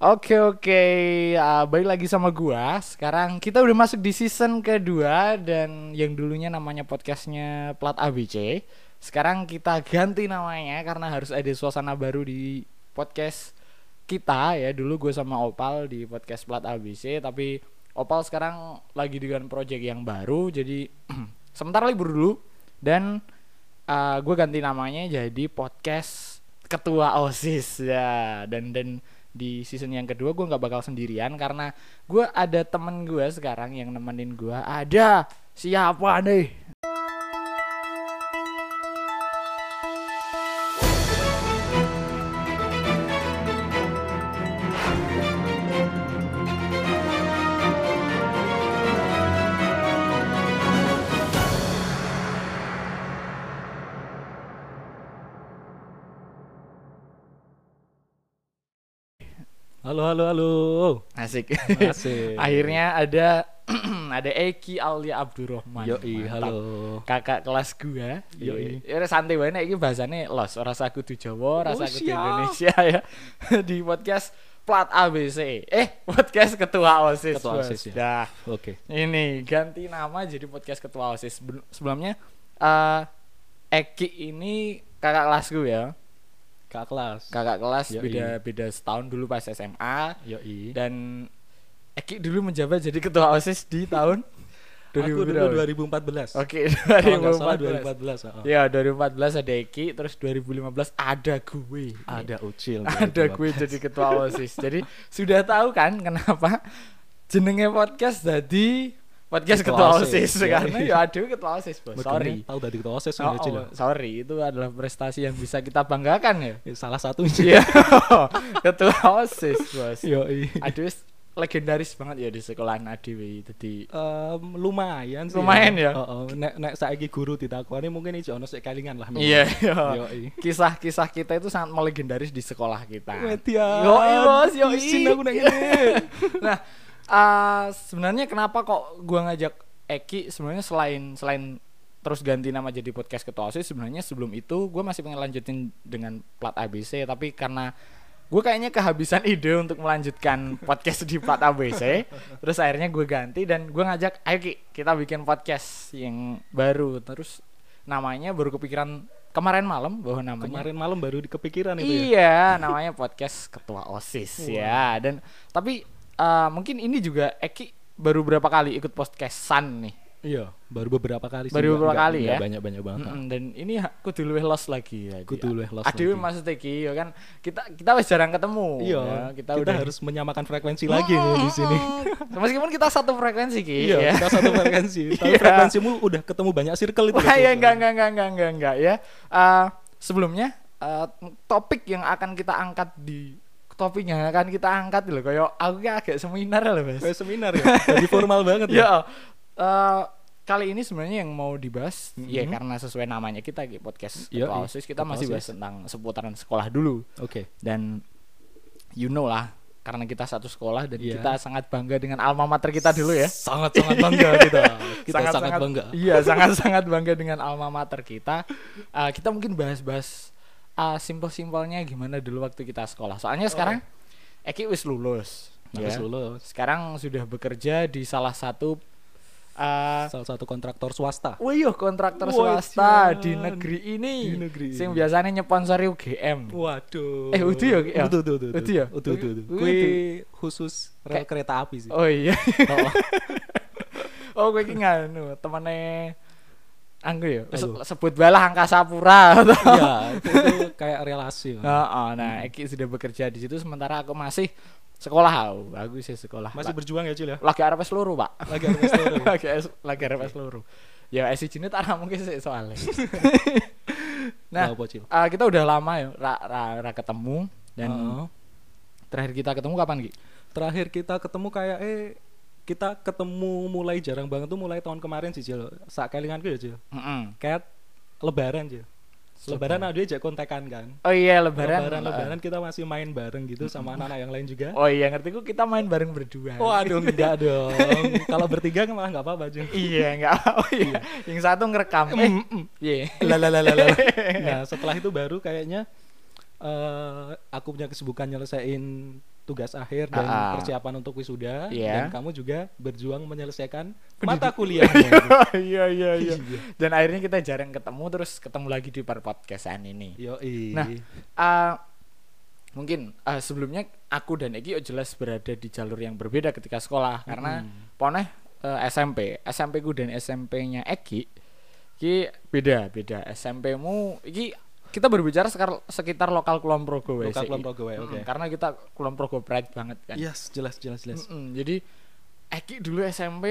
Oke oke, uh, balik lagi sama gua. Sekarang kita udah masuk di season kedua dan yang dulunya namanya podcastnya Plat ABC. Sekarang kita ganti namanya karena harus ada suasana baru di podcast kita ya. Dulu gue sama Opal di podcast Plat ABC, tapi Opal sekarang lagi dengan project yang baru, jadi sementara libur dulu dan uh, gue ganti namanya jadi podcast Ketua OSIS ya dan dan di season yang kedua gue nggak bakal sendirian karena gue ada temen gue sekarang yang nemenin gue ada! Siapa nih Halo halo halo. asik Asik. akhirnya ada ada Eki Aulia Abdurrahman Mantap. halo. kakak kelas gue Yoi. ya santai banget ini bahasanya los rasa kudu Jawa rasa Oh, kudu siap. Indonesia ya di podcast plat ABC eh podcast ketua OSIS Ketua. OSIS, ya. dah Oke. ini ganti nama jadi podcast ketua osis Sebelum- sebelumnya eh Eki ini kakak kelasku ya Kak kelas. kakak kelas Yoi. beda beda setahun dulu pas SMA Yoi. dan Eki dulu menjabat jadi ketua osis di tahun Aku 2000 dulu berapa? 2014. Oke, salah 2014. 2014. oh. Ya, 2014 ada Eki, terus 2015 ada gue. Ada Ucil. ada gue jadi ketua OSIS. Jadi sudah tahu kan kenapa jenenge podcast jadi podcast ketua, OSIS, ya. karena ya aduh ketua OSIS, Bos. Sorry. Tahu dari ketua OSIS Oh, oh, sorry, itu adalah prestasi yang bisa kita banggakan ya. Ya, Salah satu Iya. ketua OSIS, Bos. Yoi. Aduh, legendaris banget ya di sekolahan ADW jadi Em, lumayan sih. Lumayan ya? Oh, oh. Nek nek saiki guru ditakoni mungkin iki ono sik kelingan lah. Iya, iya. Kisah-kisah kita itu sangat melegendaris di sekolah kita. Yoi, Bos. Isin aku nah, eh, sebenarnya kenapa kok gua ngajak Eki sebenarnya selain selain terus ganti nama jadi podcast ketua OSIS sebenarnya sebelum itu gue masih pengen lanjutin dengan plat ABC tapi karena gue kayaknya kehabisan ide untuk melanjutkan podcast di plat ABC terus akhirnya gue ganti dan gue ngajak ayo Ki kita bikin podcast yang baru terus namanya baru kepikiran kemarin malam bahwa namanya Kemarin malam baru kepikiran itu ya. Iya, namanya podcast Ketua OSIS ya. Dan tapi eh, mungkin ini juga Eki baru berapa kali ikut podcastan nih. Iya, baru beberapa kali sih. Baru beberapa nggak- kali nggak ya? Banyak-banyak banget. Mm-mm, dan ini ha- kudu luwih los lagi ya. Kudu luwih los Adewe lagi. maksudnya Ki, ya kan kita kita wis jarang ketemu. Iya, ya. kita, kita, udah harus menyamakan frekuensi lagi nih di sini. Meskipun kita satu frekuensi Ki. Iya, ya. kita satu frekuensi. Tapi Iya. frekuensimu udah ketemu banyak circle itu. Wah, ya enggak enggak enggak enggak enggak enggak ya. Eh, sebelumnya eh, topik yang akan kita angkat di topik yang akan kita angkat loh kayak aku kayak agak seminar loh, Mas. Kayak seminar ya. Jadi formal banget ya. Ya, eh, kali ini sebenarnya yang mau dibahas ya Mhm. karena sesuai namanya kita di podcast iya. OSIS kita masih bahas tentang seputaran sekolah dulu Oke. dan you know lah karena kita satu sekolah dan Iya. kita sangat bangga dengan alma mater kita dulu ya. Sangat-sangat bangga kita. Kita sangat, bangga. Iya, sangat-sangat bangga dengan alma mater kita. Eh, kita mungkin bahas-bahas eh, simpel-simpelnya gimana dulu waktu kita sekolah. Soalnya sekarang Eki wis lulus. Ya. wis lulus. Sekarang sudah bekerja di salah satu eh Salah satu kontraktor swasta. Wih, kontraktor Wah, swasta Jan. di negeri ini. Di negeri Sing biasanya nyponsori UGM. Waduh. Eh, udu ya, ya? Udu, udu, udu. Udu ya? Udu, udu. Udu. Kui khusus rel kereta api sih. Oh iya. Oh, oh, kowe iki nganu, temene Anggo ya. Se- sebut balah Angkasa Pura. Iya, itu, itu kayak relasi. ya. Heeh, nah, Eki sudah bekerja di situ sementara aku masih sekolah aku. Aku sih sekolah. Masih Pak. berjuang ya, Cil ya? lagi arep seluruh, Pak. Lagi ada story. lagi arep seluruh. Ya esi jenis tak mungkin sih soalnya. nah, ah, kita udah lama ya ra, ra, ra ketemu dan Heeh. terakhir kita ketemu kapan Ki? terakhir kita ketemu kayak eh kita ketemu mulai jarang banget tuh mulai tahun kemarin sih Cil sak kelinganku ya Cil Heeh. kayak lebaran Cil lebaran ada aja kontekan kan Oh iya lebaran. lebaran lebaran kita masih main bareng gitu sama anak-anak yang lain juga Oh iya ngerti ku kita main bareng berdua. waduh enggak dong kalau bertiga kan malah nggak apa-apa Cil iya enggak. Oh iya. Yang satu ngerekam. Eh, Mm, mm. iya. Lalalala. nah setelah itu baru kayaknya eh aku punya kesibukan nyelesain tugas akhir dan ah. persiapan untuk wisuda Iya. dan kamu juga berjuang menyelesaikan mata kuliahnya. iya iya iya Iya. dan akhirnya kita jarang ketemu terus ketemu lagi di per podcastan ini Yoi. Nah, Eh, mungkin eh, sebelumnya aku dan Eki jelas berada di jalur yang berbeda ketika sekolah karena poneh eh, SMP SMP ku dan SMP-nya Eki ki beda beda SMP-mu iki kita berbicara sekar- sekitar lokal Kulon Progo Lokal. Kulon Progo Mm-mm, oke. karena kita Kulon Progo pride banget kan yes, jelas jelas jelas. Mm-mm, jadi Eki dulu SMP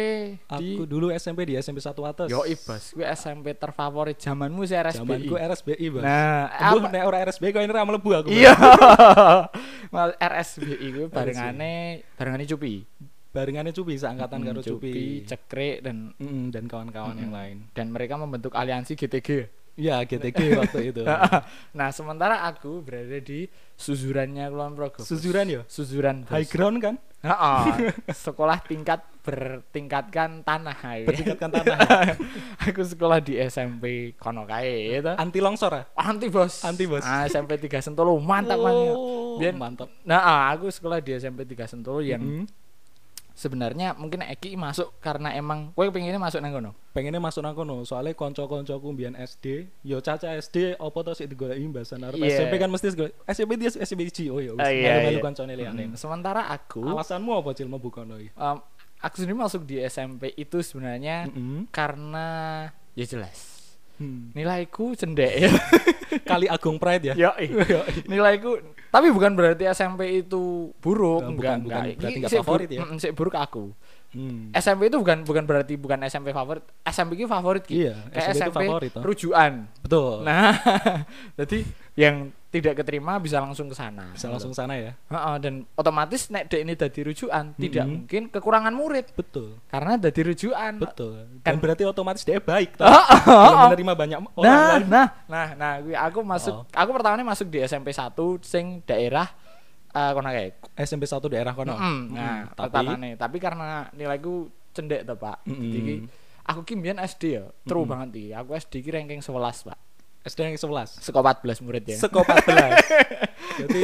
di Aku dulu SMP di SMP 1 atas. Yo ibas, gue SMP terfavorit zamanmu sih RSBI. Zamanku RSBI, Bang. Nah, apa- nek ora RSBI kok ini ra mlebu aku. Iya. RSBI gue barengane barengane Cupi. Barengannya Cupi, seangkatan Mm, karo Cupi. Cekrek dan Mm, dan kawan-kawan yang Mm. lain. dan mereka membentuk aliansi GTG. Ya, GTG waktu itu. nah, sementara aku berada di suzurannya Kulon Progo. Suzuran ya? Suzuran bos. High ground kan? Heeh. sekolah tingkat bertingkatkan tanah. ae. Bertingkatkan tanah. aku sekolah di SMP kono kae itu. Anti longsor ah? Anti bos. Anti, Bos. Ah, SMP 3 Sentolo mantap banget. Oh, Biar- mantap. Nah, ah, aku sekolah di SMP 3 Sentolo yang Mm. Sebenarnya mungkin Eki masuk karena emang kowe pengennya masuk nang kono. pengennya masuk nang kono soalnya konco-koncoku mbiyen SD yo caca SD opo to sik digoleki mbasan arep? Iya. SMP kan mesti SMP dia SMP Ci oh ya wis. Ah, iya, melu-melu iya. koncone liyane. Hmm, Sementara aku alasanmu apa cil mlebu kono iki? Em, aku sendiri masuk di SMP itu sebenarnya Mm-mm. karena ya jelas Hmm. nilaiku cendek ya. kali Agung Pride ya Yo, nilaiku tapi bukan berarti SMP itu buruk, Nah, bukan- enggak, bukan enggak. berarti Ini enggak favorit ya? mm, sik buruk aku. Hmm. SMP itu bukan bukan berarti bukan SMP favorit. SMP itu favorit Ki. Iya, Kayak SMP itu SMP, favorit, toh. rujukan. betul Nah, jadi yang tidak keterima bisa langsung ke sana. bisa langsung sana ya Heeh, dan otomatis nek dek ini dadi rujukan, tidak Mm-mm. mungkin kekurangan murid betul karena dadi rujukan. betul Kan- dan berarti otomatis dia baik Oh, toh. oh, Dia oh. menerima banyak orang Nah, lain. nah, nah, nah, aku masuk, Oh. aku pertamanya masuk di SMP 1 sing daerah eh kono kae. SMP 1 daerah kono. Mm, Nah, tapi pertamanya, tapi karena nilaiku cendek to, Pak. Mm-mm. Jadi aku ki mbiyen SD ya, true Mm-mm. banget iki. Aku SD ki ranking 11, Pak. SD yang 11 Seko 14 murid ya. Seko 14 Jadi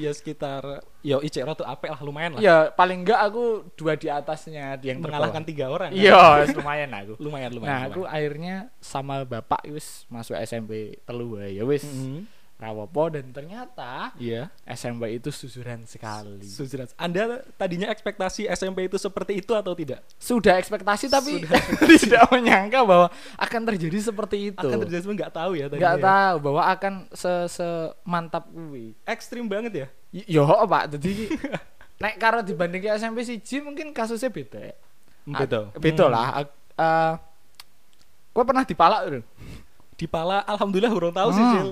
ya sekitar Yo icek rotu apik lah lumayan lah Ya, paling enggak aku dua di atasnya yang Mengalahkan tiga orang kan? Iya, lumayan aku. Lumayan lumayan Nah, aku lumayan. akhirnya sama bapak wis masuk SMP telu ya wis. Mhm. Rawopo dan ternyata Iya SMP itu susuran sekali. Susuran. Anda tadinya ekspektasi SMP itu seperti itu atau tidak? Sudah ekspektasi tapi Sudah. tidak menyangka bahwa akan terjadi seperti itu. Akan terjadi nggak tahu ya tadinya Nggak ya. tahu bahwa akan se semantap kuwi. Ekstrim banget ya Y- Yo Pak, jadi nek karo dibanding ke SMP siji mungkin kasusnya beda. Ah, Beda Hmm. lah. Kowe pernah dipalak lho? Di pala alhamdulillah urung tahu sih Hmm. Cil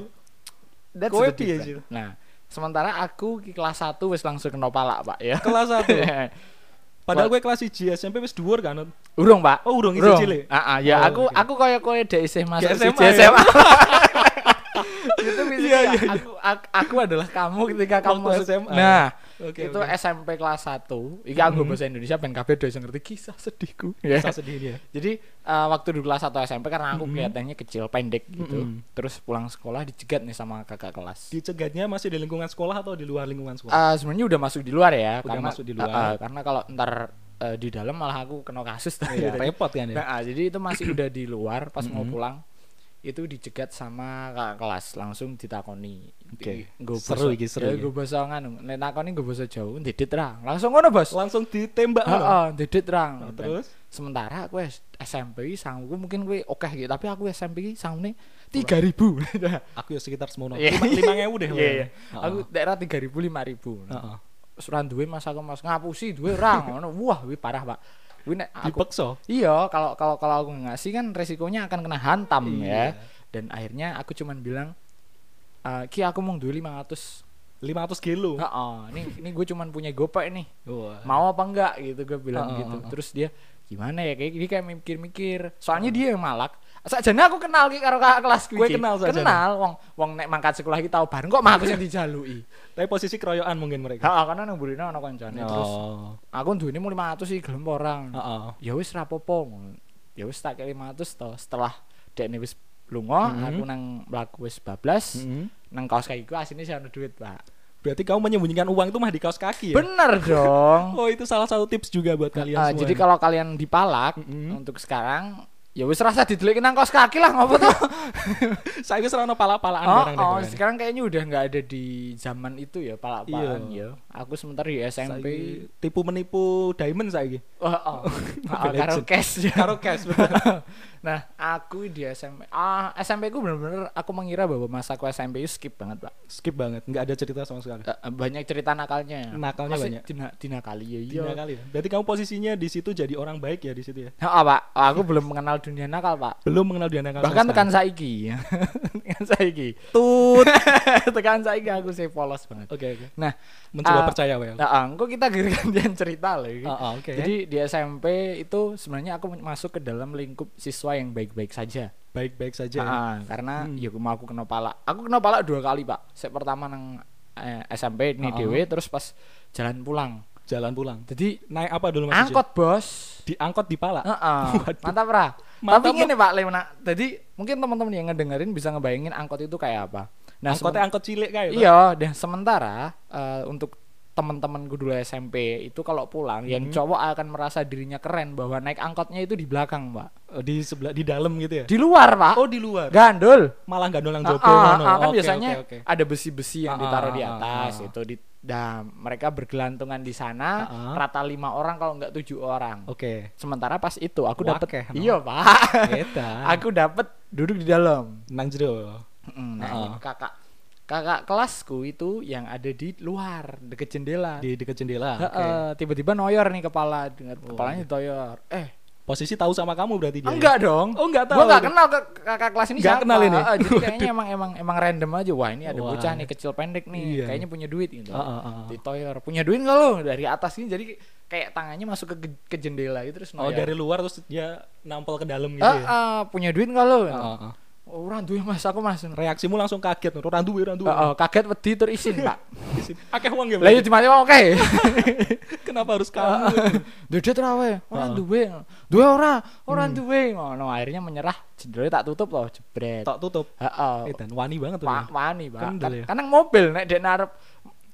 That's Kowe the piye. Cil? Nah, sementara aku di kelas 1 wis langsung kena palak, Pak ya. Kelas 1 Padahal gue kelas 1 SMP wis dhuwur kan Urung, Pak. Oh urung Urung. isi cilik Ah, ah, ya Oh, aku oke. aku koyo koyo dek isih masuk SMA ya? SMA. itu bisa Iya, iya, iya. aku, aku aku adalah kamu ketika kamu masuk SMA. Nah, Oke, itu oke. SMP kelas 1. Iki aku Mhm. bahasa Indonesia ben kabeh do ngerti kisah sedihku. Ya. Kisah sedih dia Jadi eh, waktu di kelas 1 SMP karena aku Mhm. kelihatannya kecil pendek gitu. Mhm. Terus pulang sekolah dicegat nih sama kakak kelas. Dicegatnya masih di lingkungan sekolah atau di luar lingkungan sekolah? Eh, sebenarnya udah masuk di luar ya Udah karena masuk di luar. eh, eh, karena kalau ntar eh, di dalam malah aku kena kasus Iya, Jadi- repot kan ya Nah, ah, jadi itu masih udah di luar pas mau Mhm. pulang itu dicegat sama kakak kelas langsung ditakoni. Oke. Nggo Seru iki, seru ya, nggo basa nganu, nek takoni nggo basa Jawa, ndedit ra. Langsung ngono, Bos. Langsung ditembak Heeh, ngono? ra. Nah, terus sementara aku SMP ki sangguku mungkin kowe oke gitu, tapi aku SMP ki sangune 3000. aku ya sekitar semono Iya. lima lima deh Iya, iya. Heeh. Aku daerah 3000 5000. Heeh. Wis ora duwe mas aku mas ngapusi duwe ra ngono. Wah, kuwi parah, Pak. Kuwi nek aku dipeksa Iya, kalau kalau kalau aku ngasih kan resikonya akan kena hantam ya. Iya. Dan akhirnya aku cuman bilang "Eh, Ki aku mau duit 500 500 kilo Heeh, ini ini gue cuman punya gopay nih. Mau apa enggak gitu gue bilang Heeh, gitu. Terus dia gimana ya kayak dia kayak mikir-mikir. Soalnya dia yang malak. Sakjane aku kenal ki karo kakak kelas Ki. kenal? Kenal wong wong nek mangkat sekolah iki tau bareng kok aku sing dijaluki. tapi posisi keroyokan mungkin mereka Heeh, karena nang burine ana kancane terus oh aku duwene mau 500 sih gelem orang. Heeh. ya wis rapopo ya wis tak kayak 500 to setelah dekne wis lunga Mhm. aku nang mlaku wis bablas Mhm. nang kaos kayak iku asine sih ana duit pak Berarti kamu menyembunyikan uang itu mah di kaos kaki ya? Bener dong. Oh, itu salah satu tips juga buat kalian Ah, semua. jadi kalau kalian dipalak Mm-mm. untuk sekarang ya wis rasa didelik nang kaos kaki lah ngopo tuh. saya wis ono pala-palaan Oh, barang oh, sekarang kayaknya udah nggak ada di zaman itu ya palak-palan Iya. ya. Aku sebentar di SMP. Saiki tipu menipu diamond saiki. Wah, oh. Ah, Mobile karo Legends. cash. Karo cash. Nah, aku di SMP. Ah, SMP ku bener-bener aku mengira bahwa masaku SMP itu skip banget, Pak. Skip banget, nggak ada cerita sama sekali. Eh, banyak cerita nakalnya. Nakalnya Maksudnya banyak. Dina, dinakali ya iya. Dina kali ya. Berarti kamu posisinya di situ jadi orang baik ya di situ ya. Ah, Pak. aku belum mengenal dunia nakal, Pak. Belum mengenal dia nakal. Bahkan tekan saiki. tekan saiki. tut. tekan saiki aku sih polos banget. Oke oke. Nah, Mencoba Ah, percaya well. Nah, ah, engko kita gantian cerita loh. Ah, ah, oke. Jadi di SMP itu sebenarnya aku masuk ke dalam lingkup siswa yang baik-baik saja. baik-baik saja. ya. Ah, karena Hmm. ya mau aku kena pala. Aku kena pala dua kali, Pak. Saya pertama nang eh, SMP ini ah. dewe terus pas jalan pulang. Jalan pulang. Jadi Naik apa dulu Mas? angkot, Bos. Di angkot di pala. Heeh. Waduh. Mantap, Ra. Mantap, Tapi gini, Pak Leona. Jadi mungkin teman-teman yang ngedengerin bisa ngebayangin angkot itu kayak apa. Nah, Angkotnya angkot cilik kayak. Iya, dan sementara eh, untuk teman-temanku dulu SMP itu kalau pulang yang Hmm. cowok akan merasa dirinya keren bahwa naik angkotnya itu di belakang, Mbak. Oh, di sebelah di dalam gitu ya. Di luar, Pak. Oh, di luar. Gandul. Malah gandol yang Ah, jopo ah, ngono. ah, kan Oke, biasanya oke, oke. ada besi-besi yang Ah, ditaruh di ah, atas ah. itu di nah, mereka bergelantungan di sana Ah, ah. rata lima orang kalau nggak tujuh orang. Oke. Sementara pas itu aku dapat no. iya pak, aku dapat duduk di dalam. nang jero. Mm, Nah, Ah, ah. ini kakak kakak kelasku itu yang ada di luar deket jendela. Di dekat jendela. Heeh, Oke. tiba-tiba noyor nih kepala dengan Oh, kepalanya iya. ditoyor. Eh, Posisi tahu sama kamu berarti dia. ya? enggak dong. Oh, enggak tahu. Gua enggak kenal ke kakak kelas ini Nggak siapa. kenal ini? Jadi kayaknya emang emang emang random aja. Wah, ini ada Wah. bocah nih kecil pendek nih, Iya. kayaknya punya duit gitu. Ah, ah, ah. Ditoyor. Punya duit enggak lo? Dari atas ini jadi kayak tangannya masuk ke ke jendela gitu terus Oh, noyor. dari luar terus dia nampol ke dalam gitu Ah, ya. ah, punya duit enggak lo? Ah, ah, ah. Oh, orang duit Mas, aku Mas. Reaksimu langsung kaget. Ora duwe, ora duwe. Oh, kaget wedi tur isin, Pak. Akeh uang ya. Lah iya berarti? di mana oke. Kenapa harus kamu? Duit ora wae, ora duwe. Duwe ora, ora Hmm. duwe. Ngono akhirnya menyerah, jendela tak tutup loh, jebret. Tok tutup. Heeh. Eh, dan wani banget tuh. Wa- wani, Pak. Kan, ya. nang mobil nek dek arep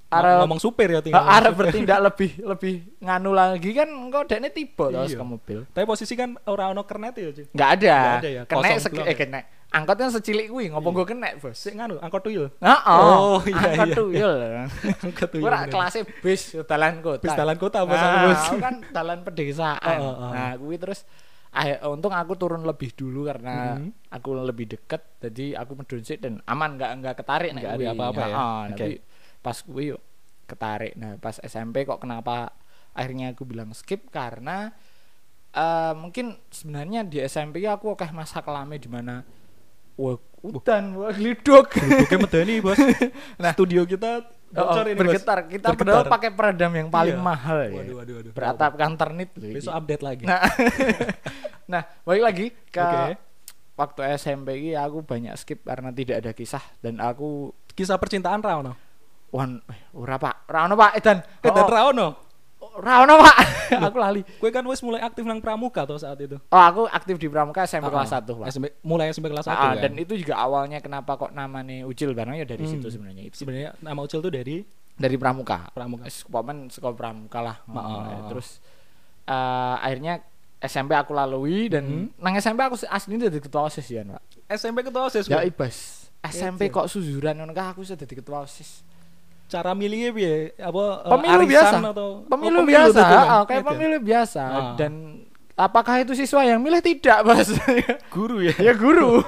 Ngom- arep ngomong supir ya tinggal. arep bertindak lebih lebih nganu lagi kan engko dekne tiba terus Iya. ke mobil. Tapi posisi kan ora ono kernet ya, Ci. Enggak ada. Nggak ada ya, blok eh ya. Angkotnya secilik kuwi, ngopo Iya. gue kenek, Bos? Sik nganu, angkot tuyul. Heeh. Oh, iya, Angkot iya. tuyul. Angkot tuyul. Ora bener. kelasnya bis dalan kota. Bis dalan kota apa Nah, bos? aku kan dalan pedesaan. Oh, oh, oh. Nah, kuwi terus ah, untung aku turun lebih dulu karena Mhm. aku lebih deket jadi aku medun sik dan aman nggak nggak ketarik nek Nggak ada kuwi. apa-apa ya? Heeh, Oke. tapi pas kuwi yuk ketarik. Nah, pas SMP kok kenapa akhirnya aku bilang skip karena eh mungkin sebenarnya di SMP aku oke masa kelame di mana wah hutan wah glidok Oke medeni, Bos. Nah. studio kita Oh, bocor ini, Bos. bergetar kita Bergetar. padahal pakai peredam yang paling Iya. mahal ya Waduh, waduh, waduh. beratapkan ternit Besok update lagi. nah nah balik lagi ke Oke. waktu SMP ini aku banyak skip karena tidak ada kisah dan aku Kisah percintaan ra ono. wan eh, ora pak ora ono pak edan Eh, dan oh, ra ono. ora ono pak aku lali Kue kan wis mulai aktif nang pramuka tuh saat itu. oh aku aktif di Pramuka SMP kelas 1 pak SMP mulai SMP kelas 1 Ah, kan. dan itu juga awalnya kenapa kok namanya Ucil barang ya dari Hmm. situ sebenarnya itu sebenarnya nama Ucil tuh dari dari Pramuka pramuka. Paman sekolah pramuka lah ah. terus eh, akhirnya SMP aku lalui dan Mhm. nang SMP aku asli jadi ketua osis ya pak SMP ketua OSIS. ya ibas SMP kok suzuran ngono aku sudah jadi ketua osis Cara milihnya piye? Apa eh, Pemilu arisan biasa. atau pemilu, Oh, biasa tuh, kan? ah, kayak Gitu pemilu biasa Ah. dan apakah itu siswa yang milih tidak bos guru ya. ya guru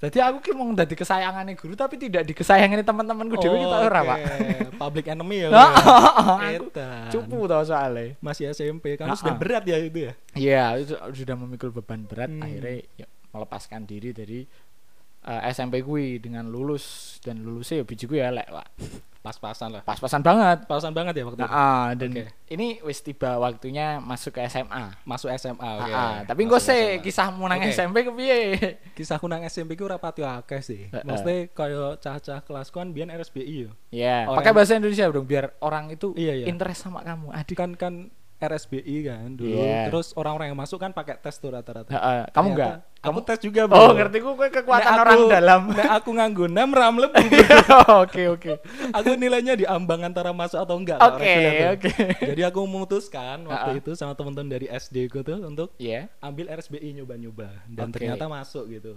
jadi aku ki mau jadi kesayangannya guru tapi tidak dikesayangin teman-temanku dewe kita ora pak Public enemy ya. Ah, ah, ah, aku Edan. cupu tau soalnya Masih SMP kan Ah, sudah ah. berat ya itu ya. Iya, itu sudah memikul beban berat. Hmm. Akhirnya ya, melepaskan diri dari eh, SMP gue dengan lulus dan lulusnya ya biji gue ya lek, Pak. Pas-pasan lah. Pas-pasan banget. Pas-pasan banget ya waktu Nah, itu. ah, dan Oke. ini wis tiba waktunya masuk ke SMA. Masuk SMA oke. Ah, ah, tapi gue sih SMA. kisahmu nang Oke. SMP kepiye? Kisahku nang SMP ku ora pati akeh sih. Heeh. Maksudnya kaya cah-cah kelasku kan biyen RSBI yo. Ya, Orang- pakai bahasa Indonesia dong biar orang itu Iya, iya. interest sama kamu. Adik Kan kan RSBI kan dulu. Iya. Terus orang-orang yang masuk kan pakai tes tuh rata-rata. Heeh, kamu enggak? Kamu tes juga, Oh, Bro. ngerti ku kowe kekuatan Nek orang aku- dalam. Nek aku nganggo 6 ram lebih. Oke, oke. aku nilainya di ambang antara masuk atau enggak. Oke, tuh. oke. Jadi aku memutuskan waktu Ha-ha. itu sama teman-teman dari SD ku tuh untuk Iya. ambil RSBI nyoba-nyoba dan Oke. ternyata masuk gitu.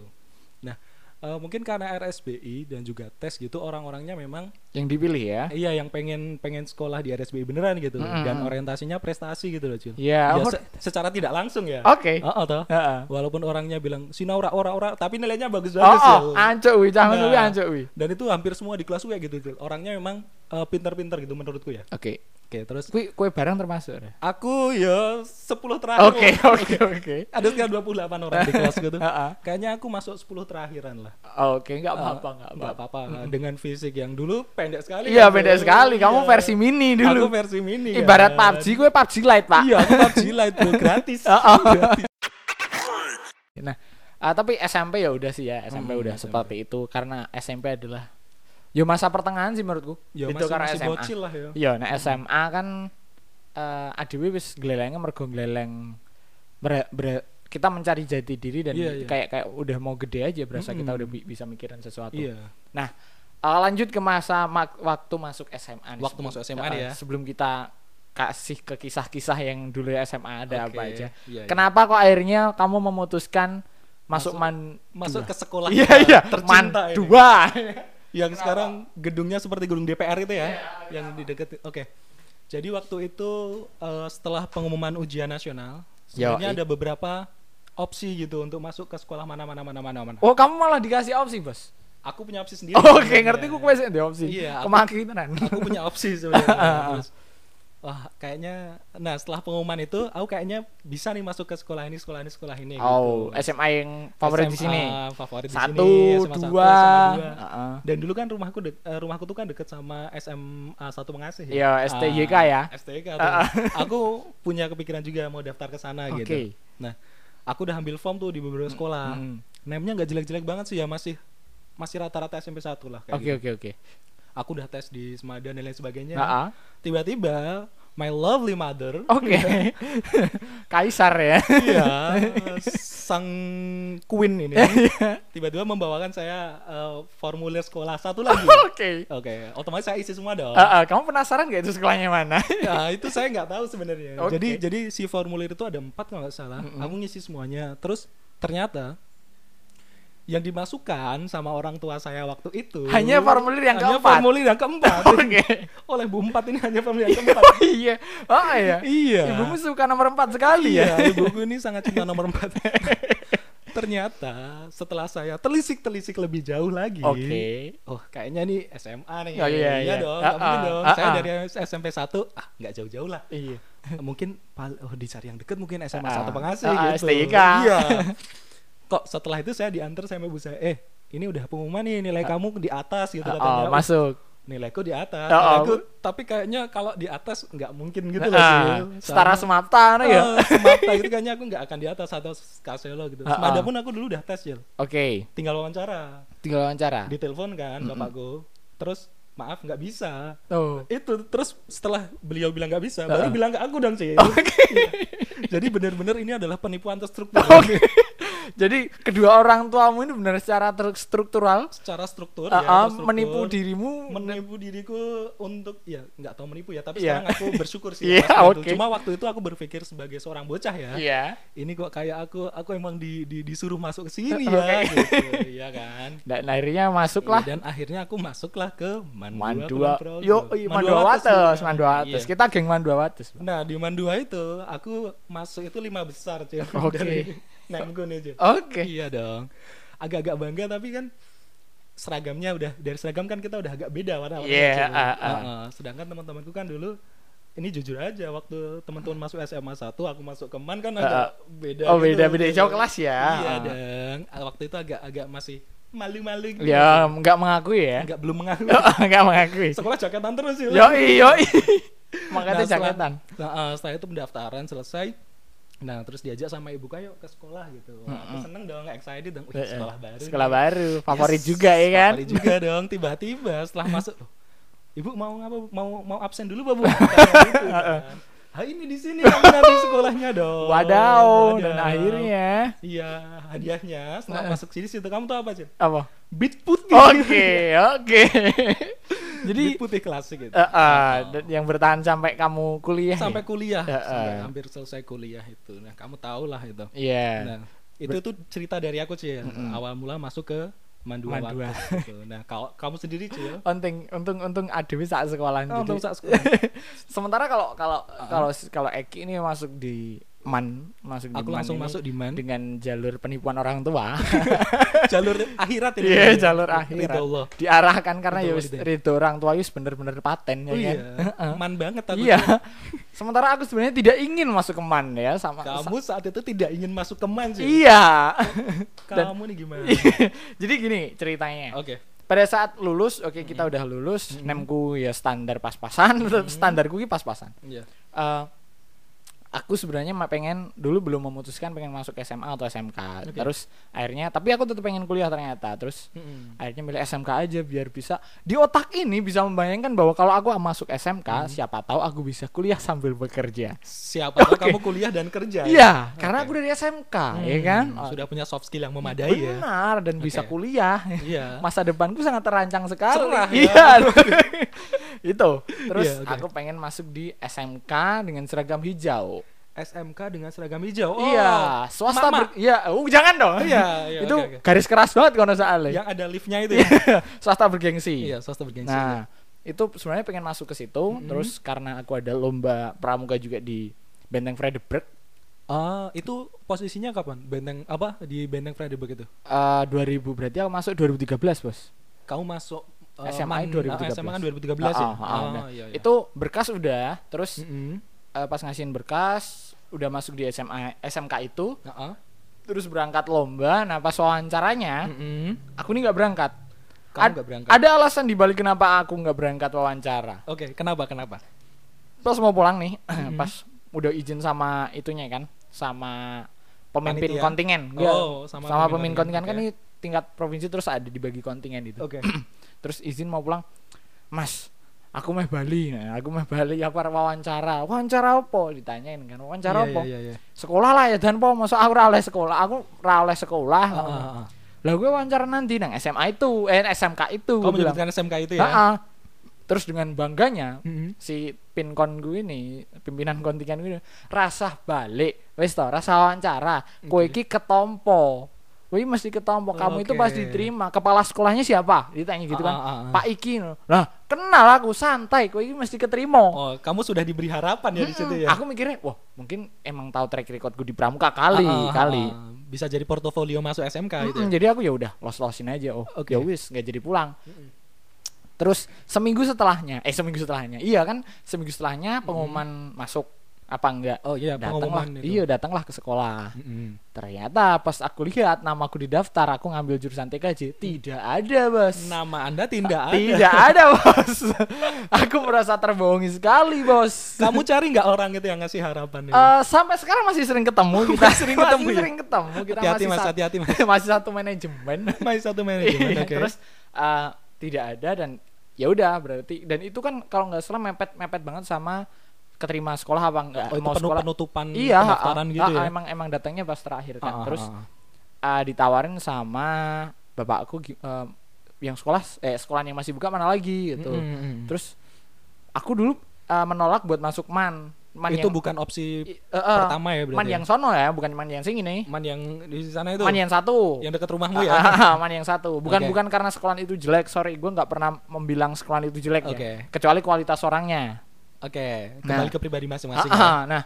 Nah, eh, mungkin karena RSBI dan juga tes gitu orang-orangnya memang Yang dipilih ya. iya yang pengen pengen sekolah di RSBI beneran gitu Mm-mm. dan orientasinya prestasi gitu loh, Cil. Iya, Ya, oh, se- secara tidak langsung ya. Oke. Oh, toh. Heeh. Walaupun orangnya bilang sinau ora ora tapi nilainya Oh, bagus-bagus ya. oh, ancuk wi, kuwi Nah. wi. Dan itu hampir semua di kelas gue gitu, Cil. Orangnya memang eh, pinter-pinter gitu menurutku ya. Oke. Oke, terus Kuwi kue barang termasuk. ya? aku ya 10 terakhir. Oke, oke, oke. Ada sekitar 28 orang di kelas gitu. Heeh. Kayaknya aku masuk 10 terakhiran lah. Oke, enggak apa-apa, Eh, enggak nggak apa-apa. apa-apa. Dengan fisik yang dulu pendek sekali. Iya, kan, Bro. sekali. Kamu Iya. versi mini dulu. Aku versi mini. Ibarat kan. PUBG, gue PUBG Lite, Pak. Iya, aku PUBG Lite bro, gratis. Gratis. Nah, ah, tapi SMP ya udah sih ya, SMP Hmm, udah SMP. seperti itu karena SMP adalah yo masa pertengahan sih menurutku. Ya Itu karena masih SMA. bocil lah ya. Iya, nah SMA kan eh ADW wis glelengnya mergo gleleng ber- ber- kita mencari jati diri dan Iya, iya. kayak kayak udah mau gede aja berasa kita Mm-mm. udah bi- bisa mikirin sesuatu. Iya. Nah, eh, lanjut ke masa mak- waktu masuk SMA. nih. Waktu Sebelum- masuk SMA eh, nih ya. Sebelum kita kasih ke kisah-kisah yang dulu SMA ada Oke, apa aja. iya, iya. Kenapa kok akhirnya kamu memutuskan masuk, Masuk- man Masuk dua? ke sekolah Iya kita iya, man tercinta ini. dua. Yang sekarang gedungnya seperti gedung DPR itu Iya, ya, yang di dekat. Oke. Jadi waktu itu eh, setelah pengumuman ujian nasional, sebenarnya ada beberapa opsi gitu untuk masuk ke sekolah mana mana mana mana mana. Oh, kamu malah dikasih opsi, Bos. Aku punya opsi sendiri. Oke, sebenarnya. ngerti ku kowe sih di opsi. Iya, aku- Kemaki tenan. aku punya opsi sebenarnya wah kayaknya nah setelah pengumuman itu aku kayaknya bisa nih masuk ke sekolah ini sekolah ini sekolah ini Oh, gitu. SMA yang favorit di SMA sini. favorit di Satu, sini SMA satu, dua. SMA dua. Heeh. dan dulu kan rumahku dek- eh, rumahku tuh kan deket sama SMA satu pengasih Iya, STYK ya. STYK. Ah, ah. aku punya kepikiran juga mau daftar ke sana Oke. gitu nah aku udah ambil form tuh di beberapa sekolah Mm. name-nya nggak jelek-jelek banget sih ya masih masih rata-rata SMP 1 lah kayak Oke, gitu oke, oke. Aku udah tes di Semada dan lain sebagainya Heeh. tiba-tiba my lovely mother Oke. Kaisar ya. iya sang queen ini tiba-tiba membawakan saya eh, formulir sekolah satu lagi Oke. oke otomatis saya isi semua dong Heeh, kamu penasaran gak itu sekolahnya mana? Nah, itu saya nggak tahu sebenarnya. Oke. Jadi jadi si formulir itu ada empat kalau nggak salah. Mm-mm. Aku ngisi semuanya. Terus ternyata yang dimasukkan sama orang tua saya waktu itu Hanya formulir yang hanya keempat? formulir yang keempat. Oke. Oleh Bu Empat ini hanya formulir yang keempat. Oh iya. Oh iya. iya. Ibumu suka nomor 4 sekali ya. Iya, ibuku ini sangat cinta nomor empat. Ternyata setelah saya telisik-telisik lebih jauh lagi, Oke. oh kayaknya nih SMA nih, Oh, iya, iya. dong, Ah, nggak mungkin ah, dong. ah, saya ah. dari SMP 1 ah nggak jauh-jauh lah, Iya. mungkin oh dicari yang deket mungkin SMA satu pengasih gitu. STIK. Iya. Kok setelah itu saya diantar sama ibu saya, eh ini udah pengumuman nih nilai kamu di atas gitu Oh, katanya. masuk. Nilaiku di atas, Oh, oh. nilaiku, tapi kayaknya kalau di atas nggak mungkin gitu loh Ah, sih. setara semata no ya. Ah, semata gitu kayaknya aku nggak akan di atas atau kaselo gitu. Ah, Semada ah. pun aku dulu udah tes Jil. Oke. Tinggal wawancara, Tinggal wawancara. ditelepon kan bapakku. Terus maaf nggak bisa. Oh. Itu terus setelah beliau bilang nggak bisa, Ah, baru bilang ke aku dong sih. Jadi benar-benar ini adalah penipuan terstruktur. Oke. Jadi kedua orang tuamu ini benar secara terstruktural Secara struktur ah, ya, terstruktur. menipu dirimu. menipu diriku untuk ya nggak tahu menipu ya tapi Iya. sekarang aku bersyukur sih Iya, atas itu. cuma waktu itu aku berpikir sebagai seorang bocah ya Iya. ini kok kayak aku aku emang di, di- disuruh masuk ke sini Oke. ya gitu iya kan Dan akhirnya masuklah Iya, dan akhirnya aku masuklah ke Mandua, Mandua. Yo, iya, Mandua Wates. Mandua Wates. Iya. Kita geng Mandua Wates. Nah di Mandua itu aku masuk itu lima besar cuy Oke. dari Nemgo nih cuy Oke. iya dong agak-agak bangga tapi kan seragamnya udah dari seragam kan kita udah agak beda warna Iya, ah, ah. sedangkan teman-temanku kan dulu ini jujur aja waktu teman-teman masuk SMA 1 aku masuk ke MAN kan Ah, agak ah. beda Oh, gitu. beda-beda jauh kelas ya. iya Ah. dong Ah, waktu itu agak-agak masih malu-malu gitu. Ya, nggak mengakui ya. nggak belum mengaku Nggak mengakui. sekolah jaketan terus sih Yoi, yoi. Makanya Nah, setelah- jaketan. Nah, eh, setelah itu pendaftaran selesai. Nah, terus diajak sama ibu kayo ke sekolah gitu. Wah, aku seneng dong, excited dong. Wih, sekolah baru. Sekolah nih. baru, favorit Yes, juga ya kan? Favorit juga dong. Tiba-tiba setelah masuk, ibu mau ngapa? Mau mau absen dulu, Bu? Gitu, kan. Ah ini di sini kamu nanti sekolahnya dong Wadaw, Wadaw. dan akhirnya iya hadiahnya setelah Heeh. masuk sini situ kamu tuh apa sih apa? beat putih Oke, oke. Jadi beat putih klasik gitu eh, eh, dan yang bertahan sampai kamu kuliah. ya? sampai kuliah Heeh. sampai hampir selesai kuliah itu nah kamu tahu lah itu Iya. nah itu tuh cerita dari aku sih ya Mm-mm. awal mula masuk ke Mandua Mandua. Waktu gitu. nah kalau kamu sendiri Cil Untung untung untung ada saat sekolah Oh, jadi. untung saat sekolah. Sementara kalau kalau kalau kalau Eki ini masuk di man masuk di aku Man langsung ini masuk di man. dengan jalur penipuan orang tua. jalur akhirat ini. Iya, jalur akhirat. Ridho Allah. Diarahkan karena ya ridho orang tua wis bener-bener paten ya oh kan. iya man banget aku Iya. Sementara aku sebenarnya tidak ingin masuk ke man ya sama kamu saat itu tidak ingin masuk ke man sih. Iya. dan- kamu nih gimana? Jadi gini ceritanya. oke. Pada saat lulus, oke kita udah lulus, nemku ya standar pas-pasan, tetap standarku ki pas-pasan. iya. Eh, aku sebenarnya pengen dulu belum memutuskan pengen masuk SMA atau SMK. Oke. Terus akhirnya tapi aku tetap pengen kuliah ternyata. Terus Mm-mm. akhirnya milih SMK aja biar bisa di otak ini bisa membayangkan bahwa kalau aku masuk SMK, siapa tahu aku bisa kuliah sambil bekerja. siapa tahu Oke. kamu kuliah dan kerja ya? Iya, karena Oke. aku dari SMK, ya Hmm, kan? sudah punya soft skill yang memadai ya Benar dan bisa Oke. kuliah. iya Masa depanku sangat terancang sekali. Cerah ya. Iya. itu. Terus Iya, oke. aku pengen masuk di SMK dengan seragam hijau. SMK dengan seragam hijau oh iya, swasta ber- Iya, uh, jangan dong. iya iya itu oke, oke. garis keras banget kalau soalnya. yang ada liftnya itu ya swasta bergengsi. iya swasta bergengsi Nah, itu sebenarnya pengen masuk ke situ, Mm-mm. terus karena aku ada lomba pramuka juga di Benteng Frederick Ah, itu posisinya kapan? Benteng apa di Benteng Frederick itu? eh 2000 berarti aku masuk 2013, Bos. Kamu masuk eh, SMA man- 2013. ah, SMA kan 2013 Ah, ya? ah, ah, Ah, nah, iya, iya. Itu berkas udah, terus Mm-mm. Eh, pas ngasihin berkas udah masuk di SMA SMK itu, Ah, ah. terus berangkat lomba. Nah, pas wawancaranya, Mm-mm. aku ini nggak berangkat. Kamu Ad- nggak berangkat? Ada alasan dibalik kenapa aku nggak berangkat wawancara. Oke, kenapa? Kenapa? Pas mau pulang nih, Mhm. pas udah izin sama itunya kan, sama pemimpin Panitia? kontingen. Nggak, Oh, sama sama, pemimpin pemimpin kontingen kan ini tingkat provinsi terus ada dibagi kontingen itu. Oke. Terus izin mau pulang, Mas, aku meh Bali, nah, aku meh Bali aku arep wawancara. Wawancara apa? Ditanyain kan, wawancara Iya, apa? Iya, iya, iya. Sekolah lah ya dan po, masa aku oleh sekolah, aku oleh sekolah. Ah, ah, ah. Lah gue wawancara nanti nang SMA itu, eh SMK itu. Kamu gue bilang. menyebutkan SMK itu ya? "Ha-ha." Terus dengan bangganya Mm-mm. si pinkon gue ini, pimpinan kontingen gue ini, rasah balik, wis to, rasa wawancara, kowe iki ketompo. Kowe mesti ketompo, kamu itu Oke. pas diterima. Kepala sekolahnya siapa? Ditanya gitu kan. Ah, ah, ah. Pak Iki. no. Lah, kenal aku santai, kowe iki mesti keterima. Oh, kamu sudah diberi harapan ya di situ ya? Aku mikirnya, wah mungkin emang tahu track recordku di Pramuka kali, Ah, ah, kali. ah. Bisa jadi portofolio masuk SMK itu. Mm-mm, ya? jadi aku ya udah los-losin aja. Oh, Oke. ya wis nggak jadi pulang. Terus seminggu setelahnya, eh seminggu setelahnya, iya kan seminggu setelahnya pengumuman masuk apa enggak? Oh iya, datanglah, iya datanglah ke sekolah. Mm-mm. Ternyata pas aku lihat namaku di daftar, aku ngambil jurusan TKJ, tidak ada bos. Nama Anda tidak ada. Tidak ada bos. aku merasa terbohongi sekali bos. Kamu cari nggak orang itu yang ngasih harapan itu? Eh, sampai sekarang masih sering ketemu kita sering ketemu masih ya? sering ketemu kita Hati-hati, masih Mas, hati-hati, Mas. masih satu manajemen Masih satu manajemen, Iya, oke. terus eh, tidak ada dan ya udah berarti dan itu kan kalau nggak salah mepet mepet banget sama keterima sekolah apa enggak oh, itu mau sekolah penutupan iya pendaftaran gitu ya? emang emang datangnya pas terakhir kan Ah, ah, terus ah. ah, ditawarin sama bapakku eh, yang sekolah eh sekolah yang masih buka mana lagi gitu Mm, mm, mm. terus aku dulu eh, menolak buat masuk man man itu yang bukan opsi eh, eh, pertama ya berarti man ya? yang sono ya bukan man yang sing ini man yang di sana itu man yang satu yang dekat rumahmu ya man yang satu. Bukan Oke. bukan karena sekolah itu jelek. Sorry, gue nggak pernah membilang sekolah itu jelek Oke. ya. Kecuali kualitas orangnya. Oke Nah. kembali ke pribadi masing-masing Ah, ya. ah, nah,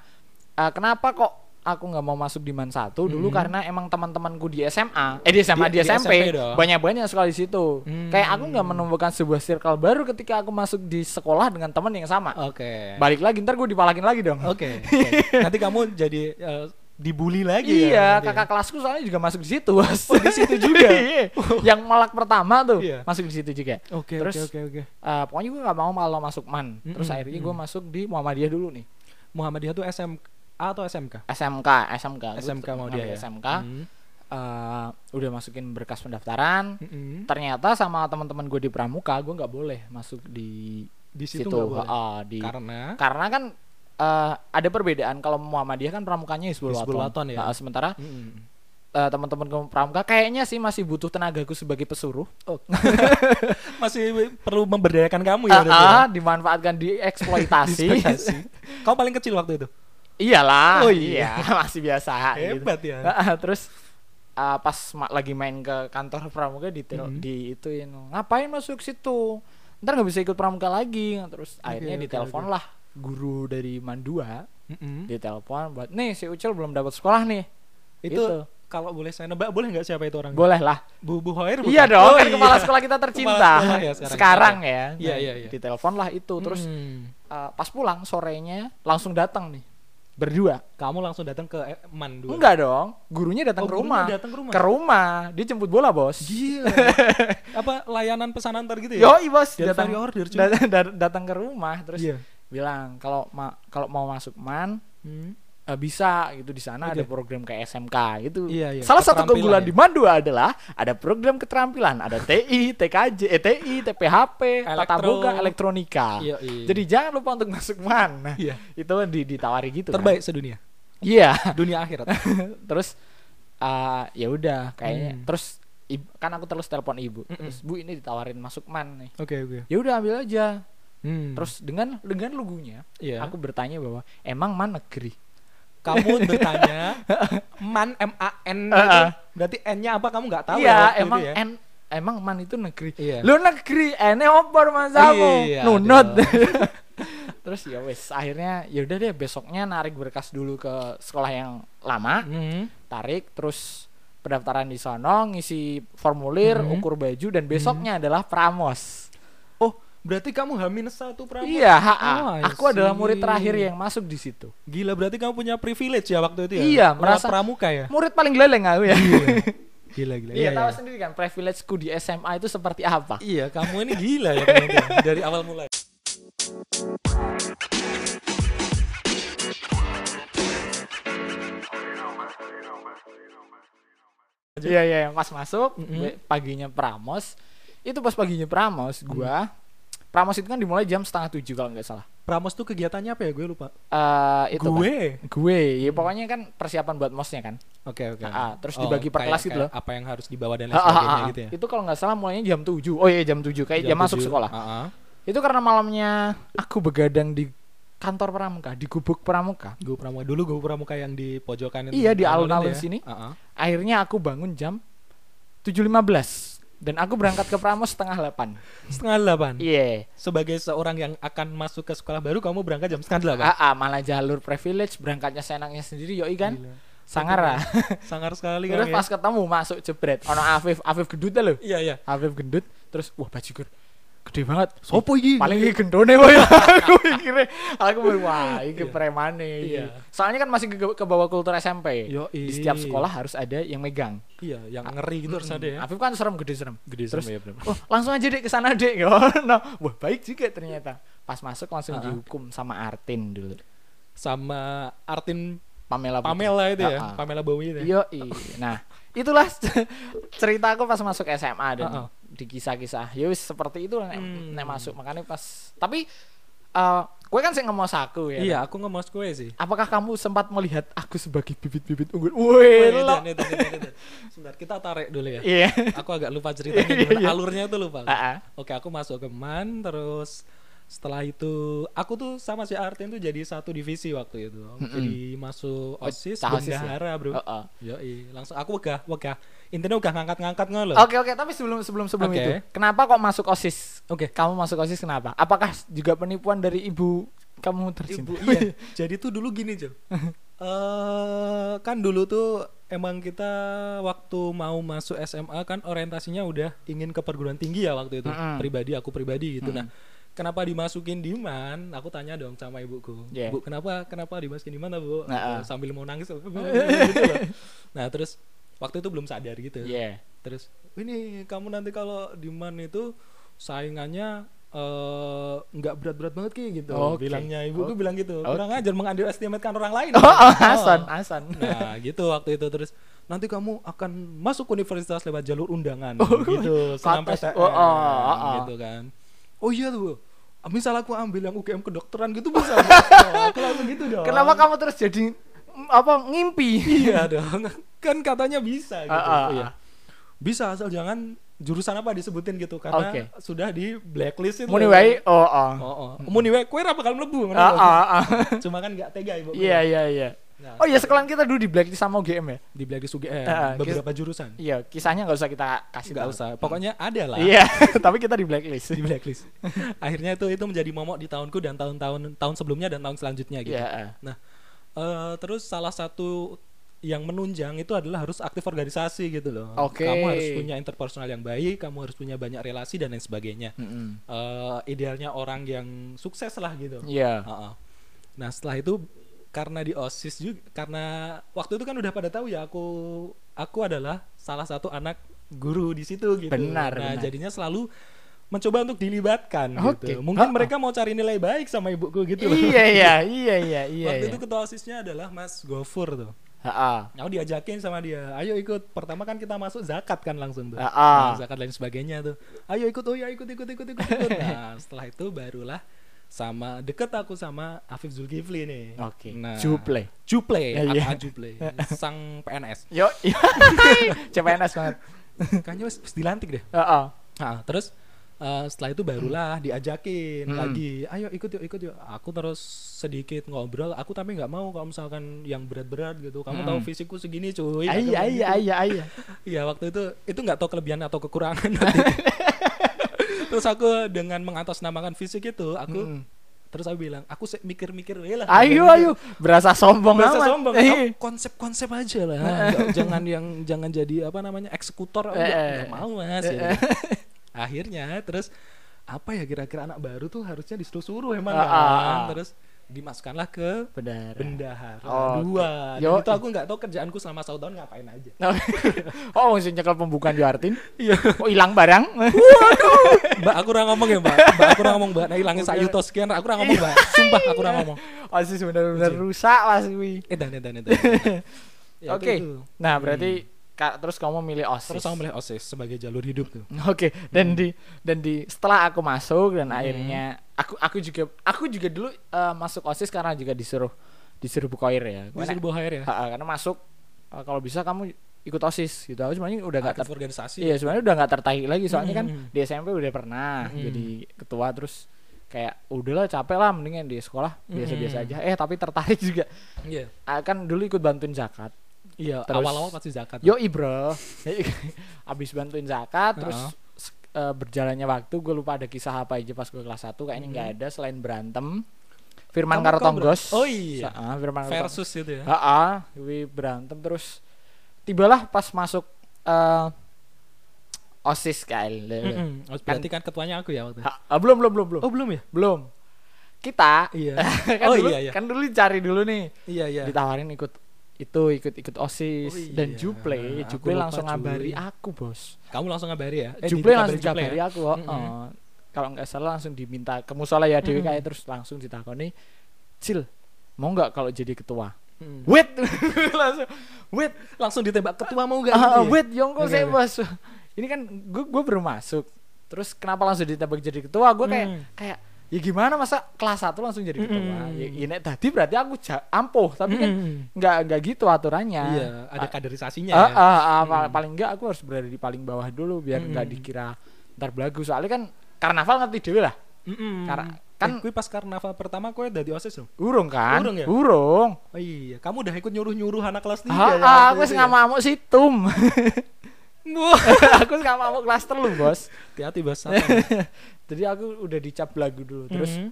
ah, kenapa kok aku nggak mau masuk di man satu dulu Mhm. karena emang teman-temanku di SMA, eh di SMA Di- di, SMP, SMP dong. banyak banyak sekolah di situ. Hmm. Kayak aku nggak menemukan sebuah circle baru ketika aku masuk di sekolah dengan teman yang sama. oke Balik lagi ntar gue dipalakin lagi dong. oke oke. nanti kamu jadi eh, dibully lagi ya Iya, nanti ya? kakak kelasku soalnya juga masuk di situ, Bos. di situ juga. yang malak pertama tuh Iya. masuk di situ juga. oke Terus, oke oke oke Eh, pokoknya gue nggak mau kalau masuk man. Terus Mm-mm, akhirnya gue mm. masuk di Muhammadiyah dulu nih. Muhammadiyah tuh SM atau SMK SMK, SMK. SMK mau dia ya SMK. Hmm. eh, udah masukin berkas pendaftaran. Mm-mm. Ternyata sama teman-teman gue di Pramuka, gue nggak boleh masuk di di situ situ. Ah, di karena karena kan eh, ada perbedaan kalau Muhammadiyah kan pramukanya Hizbul Hizbul Waton. Ya. Nah, sementara Mm-mm. eh, teman-teman ke pramuka kayaknya sih masih butuh tenagaku sebagai pesuruh. Oh. Masih perlu memberdayakan kamu ya. Ya? ah, dimanfaatkan dieksploitasi. Kamu paling kecil waktu itu. Iyalah, Oh, iya, iya. masih biasa gitu. Hebat ya. Ah, ah, terus ah, pas ma- lagi main ke kantor pramuka di Mhm. di ituin ngapain masuk situ ntar nggak bisa ikut pramuka lagi terus akhirnya oke, ditelepon oke. lah guru dari Mandua Mm-mm. ditelepon buat nih si Ucil belum dapat sekolah nih Itu Gitu. kalau boleh saya nebak boleh nggak siapa itu orang? boleh lah Bu Bu Hoir bukan? iya dong Oh, kan iya. kepala sekolah kita tercinta sekolah ya sekarang. sekarang ya Iya, Nah, iya, iya. ditelepon lah itu terus Mm. ah, pas pulang sorenya langsung datang nih berdua kamu langsung datang ke eh, Man dua. enggak dong gurunya datang Oh, ke rumah datang ke rumah. ke rumah dia jemput bola bos Gila. Apa layanan pesan antar gitu ya? Yoi bos datang order, datang ke rumah terus Iya. Bilang kalau ma kalau mau masuk man Hmm. eh, bisa gitu di sana ada program kayak SMK gitu. Iya, iya. Salah satu keunggulan ya. di Mandu adalah ada program keterampilan, ada TI, TKJ, eh, TI, TPHP, tata Elektro. boga, elektronika. Iya, iya. Jadi jangan lupa untuk masuk man. Nah, Iya. itu di, ditawari gitu. kan. Terbaik sedunia. Iya. Dunia akhirat. terus ah, ya udah kayaknya Hmm. terus kan aku terus telepon ibu. Mm-mm. Terus Bu ini ditawarin masuk man nih. Oke, oke. Ya udah ambil aja. Hmm. Terus dengan dengan lugunya, Iya. aku bertanya bahwa emang man negeri. kamu bertanya man M A N Uh, itu uh. berarti N-nya apa kamu nggak tahu ya iya, waktu emang ya? en, emang man itu negeri. Iya. Lu negeri, ene opor masamu. Iya, Nunut. dong. Terus ya wes, akhirnya ya udah deh besoknya narik berkas dulu ke sekolah yang lama, Hmm. tarik terus pendaftaran di sono, ngisi formulir, Mhm. ukur baju dan besoknya adalah pramos. Oh, berarti kamu Hamin satu pramuka. Iya, HA. Oh, I aku adalah murid see. terakhir yang masuk di situ. Gila, berarti kamu punya privilege ya waktu itu ya? Iya, merasa- pramuka ya? Murid paling leleng aku ya. Gila, gila. Iya, tahu sendiri kan privilegeku di SMA itu seperti apa. Iya, kamu ini gila ya dari awal mulai. Iya iya iya, pas masuk Mm-mm. be- paginya Pramos itu pas paginya Pramos gua Pramos itu kan dimulai jam setengah tujuh kalau nggak salah. Pramos tuh kegiatannya apa ya? Gue lupa. Eh itu kan. gue. gue ya pokoknya kan persiapan buat mosnya kan. Oke, oke. Ah, terus dibagi per kelas gitu loh. Apa yang harus dibawa dan lain Ah, ah, sebagainya gitu ya. Itu kalau nggak salah mulainya jam 7 Oh iya jam 7 kayak jam, masuk tujuh. sekolah. Ah, ah. Itu karena malamnya aku begadang di kantor pramuka, di gubuk pramuka. Gue pramuka dulu gue pramuka yang di pojokan itu. Iya, di alun-alun ya. sini. Ah, ah. Akhirnya aku bangun jam 7.15 dan aku berangkat ke Pramos setengah 8. Setengah delapan. Iya. Sebagai seorang yang akan masuk ke sekolah baru, kamu berangkat jam setengah delapan. Ah, ah, malah jalur privilege berangkatnya senangnya sendiri yoi kan. Gila. Sangar ah. Sangar sekali Terus kan pas ketemu masuk jebret ono Afif, Afif gendut dah lho. Iya, iya. Afif gendut terus wah bajigur gede banget. Sopo iki? Paling iki gendone woy. aku mikirnya aku mikir, wah iki Iya. premane iki. Iya. Soalnya kan masih ke, ke bawah kultur SMP. Yoi. Di setiap sekolah harus ada yang megang. Iya, yang ngeri gitu harus ada ya. Afif kan serem gede serem. Gede Terus sama ya, bener. Oh, langsung aja dek ke sana dek. Nah, wah baik juga ternyata. Pas masuk langsung Ah, ah. dihukum sama Artin dulu. Sama Artin Pamela. Putri. Pamela itu ya, Ah, ah. Pamela Bowie itu. ya. Yo, nah itulah cerita aku pas masuk SMA dan Heeh. Di kisah-kisah. Ya wis seperti itu nek, Hmm. nek masuk makanya pas. Tapi eh gue kan sih ngomong aku ya. Iya, aku nggak mau kue sih. Apakah kamu sempat melihat aku sebagai bibit-bibit unggul? Wih, lo. Sebentar, kita tarik dulu ya. Iya. Aku agak lupa ceritanya Iya, gimana. iya. Alurnya tuh lupa. Ah, ah. Oke, aku masuk ke MAN terus setelah itu aku tuh sama si Artin tuh jadi satu divisi waktu itu. Mm-mm. Jadi masuk OSIS cah OSIS ya? bendahara, Bro. Heeh. Yoi, langsung aku wegah, wegah. Intinya udah ngangkat-ngangkat ngono loh. Oke oke, tapi sebelum sebelum sebelum Oke. itu, kenapa kok masuk osis? Oke. Kamu masuk osis kenapa? Apakah juga penipuan dari ibu kamu tercinta? Ibu, iya. Jadi tuh dulu gini, Jo. Eh kan dulu tuh emang kita waktu mau masuk SMA kan orientasinya udah ingin ke perguruan tinggi ya waktu itu. Mm-mm. Pribadi aku pribadi gitu. Mm. Nah, kenapa dimasukin di MAN? Aku tanya dong sama ibuku. Yeah. Bu, kenapa kenapa dimasukin di mana, Bu? Nah, ah. Sambil mau nangis gitu loh. Nah, terus waktu itu belum sadar gitu. Iya. Terus ini kamu nanti kalau di MAN itu saingannya eh, nggak berat-berat banget ki gitu. Oke. Bilangnya ibuku Oke. bilang gitu. Oke. Kurang ajar mengunderestimatekan orang lain. Oh, oh, Hasan, Oh. Hasan. Nah, gitu waktu itu terus nanti kamu akan masuk universitas lewat jalur undangan Oh, gitu senam. PTN Oh, oh, oh, oh. gitu kan. Oh iya tuh. Misal aku ambil yang UGM kedokteran gitu bisa Oh, aku langsung gitu dong Kenapa kamu terus jadi mm, apa ngimpi? iya dong kan katanya bisa gitu Ah, ah, Iya. ah. bisa asal jangan jurusan apa disebutin gitu karena Oke. sudah di blacklist itu Muni wae. Oh, oh. oh, oh. muni wae kue ra bakal mlebu loh. ah, ah. cuma kan nggak tega ibu Iya, iya, iya. Nah, Oh iya, sekalian kita dulu di blacklist sama UGM ya? di blacklist UGM Ah, ah, beberapa jurusan Iya, kisahnya nggak usah kita kasih nggak usah pokoknya ada lah Iya, tapi kita di blacklist. di blacklist akhirnya itu itu menjadi momok di tahunku dan tahun-tahun tahun sebelumnya dan tahun selanjutnya gitu Iya. Eh, terus salah satu yang menunjang itu adalah harus aktif organisasi gitu loh. Oke. Kamu harus punya interpersonal yang baik, kamu harus punya banyak relasi dan lain sebagainya. Mm-mm. Eh, idealnya orang yang sukses lah gitu. Iya. Heeh. Nah setelah itu karena di osis juga karena waktu itu kan udah pada tahu ya aku aku adalah salah satu anak guru di situ gitu. Benar, Nah benar. jadinya selalu mencoba untuk dilibatkan Oke. gitu. Mungkin Ha-ha. mereka mau cari nilai baik sama ibuku gitu. Iya, iya, iya, iya, iya. Waktu iya. itu ketua osisnya adalah Mas Gofur tuh. Ha-ha. Aku diajakin sama dia, ayo ikut. Pertama kan kita masuk zakat kan langsung tuh. Ah, ah. Nah, zakat lain sebagainya tuh. Ayo ikut, oh ya ikut, ikut, ikut, ikut. ikut. nah setelah itu barulah sama deket aku sama Afif Zulkifli nih. Oke. Nah, Juple. Juple, iya. AA Juple, sang PNS. Yo, iya. CPNS banget. Kayaknya wis wis dilantik deh. Heeh. Nah, terus eh, setelah itu barulah diajakin Hmm. lagi, ayo ikut yuk, ikut yuk. Aku terus sedikit ngobrol, aku tapi nggak mau kalau misalkan yang berat-berat gitu. Kamu Hmm. tahu fisikku segini cuy. Iya, iya, iya, iya. Iya waktu itu itu nggak tahu kelebihan atau kekurangan. terus aku dengan mengatasnamakan fisik itu, aku Mm. terus aku bilang, aku mikir-mikir ya lah. Ayo, ayo. Berasa sombong Berasa amat. sombong. Iya. Kamu konsep-konsep aja lah. Nggak- jangan yang jangan jadi apa namanya eksekutor. Eh, nggak- eh. nggak mau mas. Eh, ya. eh. Akhirnya terus apa ya kira-kira anak baru tuh harusnya disuruh-suruh emang Ah, kan. ah. Terus dimasukkanlah ke Benar. bendahara Oh, dua. Dan Yo, itu aku nggak tahu kerjaanku selama satu tahun ngapain aja. oh, mesti nyekel pembukaan Juartin. Iya. Oh, hilang barang. Mbak aku ora ngomong ya mbak Mbak aku ora ngomong mbak Nah hilangin yuto sekian Aku ora ngomong mbak Sumpah aku ora ngomong Oh, sih benar-benar rusak Mas Wi. Edan edan edan Ya, Oke. gitu. Nah, berarti Kak, terus kamu milih OSIS. Terus aku milih OSIS sebagai jalur hidup tuh Oke, dan di dan di setelah aku masuk dan Hmm. akhirnya aku aku juga aku juga dulu eh, masuk OSIS karena juga disuruh disuruh bukoir ya. Di Karena, Surabaya ya Ha, karena masuk eh, kalau bisa kamu ikut OSIS gitu. Aku sebenarnya udah nggak Aktif ter, organisasi Iya, sebenarnya udah nggak tertarik lagi soalnya kan Mm-mm. di SMP udah pernah Mm-mm. jadi ketua terus kayak udahlah capek lah mendingan di sekolah biasa-biasa Mm-mm. aja. Eh, tapi tertarik juga. Iya Ah, kan dulu ikut bantuin zakat. Iya Terus- awal-awal pasti zakat Yo bro, abis bantuin zakat terus Ha-ha. s- eh, berjalannya waktu gue lupa ada kisah apa aja pas gue kelas 1 kayaknya nggak ada selain berantem. Firman Kamu- karo Tonggos. Oh iya. Sa- ah, Firman. Versus itu ya Heeh, berantem terus tibalah pas masuk eh OSIS KL. Mm-mm. Oh, Berarti kan ketuanya aku ya waktu itu. Ha- ah, belum belum belum belum. Oh belum ya Belum. Kita Iya kan Oh, dulu, iya, iya. kan dulu cari dulu nih. Iya iya Ditawarin ikut itu ikut ikut OSIS Oh, dan iya. Juple, Aku Juple lupa, langsung cuy. ngabari aku, Bos. Kamu langsung ngabari ya Eh, Juple dikabarin langsung Juple ngabari ya? aku, oh, Mm-mm. oh. Kalau nggak salah langsung diminta ke musola ya Dewi Mm-mm. kayak terus langsung ditakoni, "Cil, mau nggak kalau jadi ketua?" Mm. Wait, langsung wait, Langsung ditembak ketua mau gak ah, gitu ya? wait, yongko Oke, saya oke. bos. Ini kan gue gue baru masuk. Terus kenapa langsung ditembak jadi ketua? Gue kayak Hmm. kayak ya gimana masa kelas 1 langsung jadi ketua? Mm-mm. Ya, ini tadi berarti aku ampuh, tapi kan Mm-mm. nggak nggak gitu aturannya. Iya ada kaderisasinya ah, ya ah, pa- Mm. paling enggak aku harus berada di paling bawah dulu biar nggak Mm. dikira ntar belagu soalnya kan karnaval ngerti dewe lah Mm-mm. Karena- kan kan- gue pas karnaval pertama gue dari osis loh urung kan Urung ya? urung oh iya kamu udah ikut nyuruh nyuruh anak kelas tiga ah, ya ah, aku itu nggak ya? mau situm aku nggak mau kelas telu bos. Hati-hati bos. Jadi aku udah dicap lagu dulu. Terus Mhm.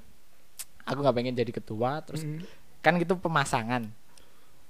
aku nggak pengen jadi ketua terus Mhm. kan gitu pemasangan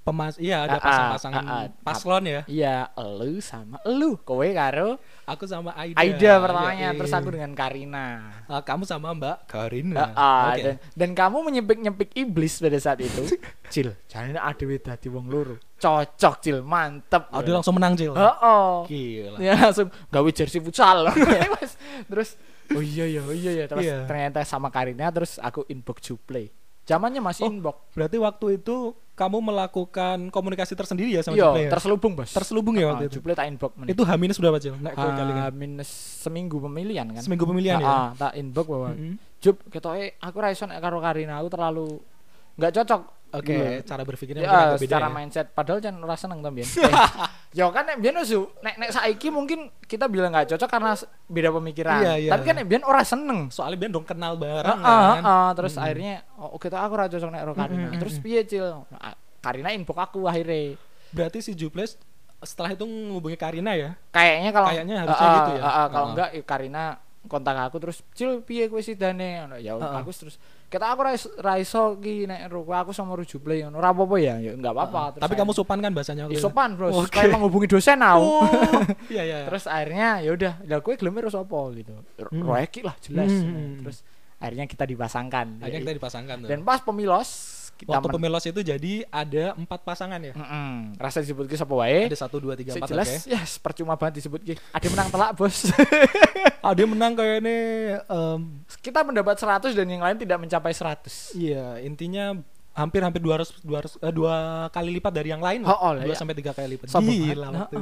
pemas iya ada Ah, ah, pasang-pasangan ah, paslon ya. Iya elu sama elu kowe karo aku sama Aida. Aida pertamanya Yoi. terus aku dengan Karina. Kamu sama Mbak Karina. Dan, dan kamu menyempik nyempik iblis pada saat itu. Cil jangan ada dadi wong luru cocok cil mantep. Dia langsung menang Cil? Oh, oh. gila. Ya langsung gawe jersey futsal. Terus oh iya ya oh iya ya terus Iya. ternyata sama Karina terus aku inbox Juplay. Zamannya masih Oh, inbox. berarti waktu itu kamu melakukan komunikasi tersendiri ya sama iya Juple ya? terselubung bos terselubung ya waktu Ah, itu Juplay tak inbox menit. itu H minus berapa Cil? Nek kowe kali Ah, kan? minus seminggu pemilihan kan seminggu pemilihan ya Ah, ah, tak inbox bahwa Mm-mm. Jup ketoke aku ra iso nek karo Karina aku terlalu nggak cocok Oke, Iya. cara berpikirnya mungkin ya, beda secara ya. mindset padahal jangan ora seneng to. Eh, ya kan nek mbiyen wis nek nek saiki mungkin kita bilang nggak cocok karena beda pemikiran. Iya, iya. Tapi kan nek mbiyen ora seneng. Soalnya biar dong kenal bareng Heeh, kan. heeh, terus akhirnya oh oke toh aku ora cocok nek Karina. Terus piye Cil? Karina inbox aku akhirnya. Berarti si Juples setelah itu ngubungi Karina ya? Kayaknya kalau Kayaknya harusnya Heeh, gitu ya. heeh, kalau Heeh. enggak Karina kontak aku terus Cil piye kowe sidane ya Heeh. aku terus kita aku ra is- ra iso ki nek aku sama Rujuble ngono ora apa-apa ya ya enggak apa-apa Terus Tapi kamu sopan kan bahasanya Ya, sopan bro Oke. kayak menghubungi dosen aku Oh, iya iya. terus akhirnya ya udah lah gue gelem terus apa gitu Hmm. roeki lah jelas Hmm. terus akhirnya kita dipasangkan akhirnya kita dipasangkan tuh. dan pas pemilos kita Waktu pemilos itu jadi ada empat pasangan ya? Mm-mm. rasa disebut ke sapa wae Ada satu dua tiga empat jelas oke. yes percuma banget disebut ki ada menang telak bos Ada menang kayaknya em, kita mendapat 100 dan yang lain tidak mencapai 100 iya intinya hampir hampir 200 200 eh, dua kali lipat dari yang lain. Oh, oh dua ya. sampai tiga kali lipat. Sombong Gila banget. waktu.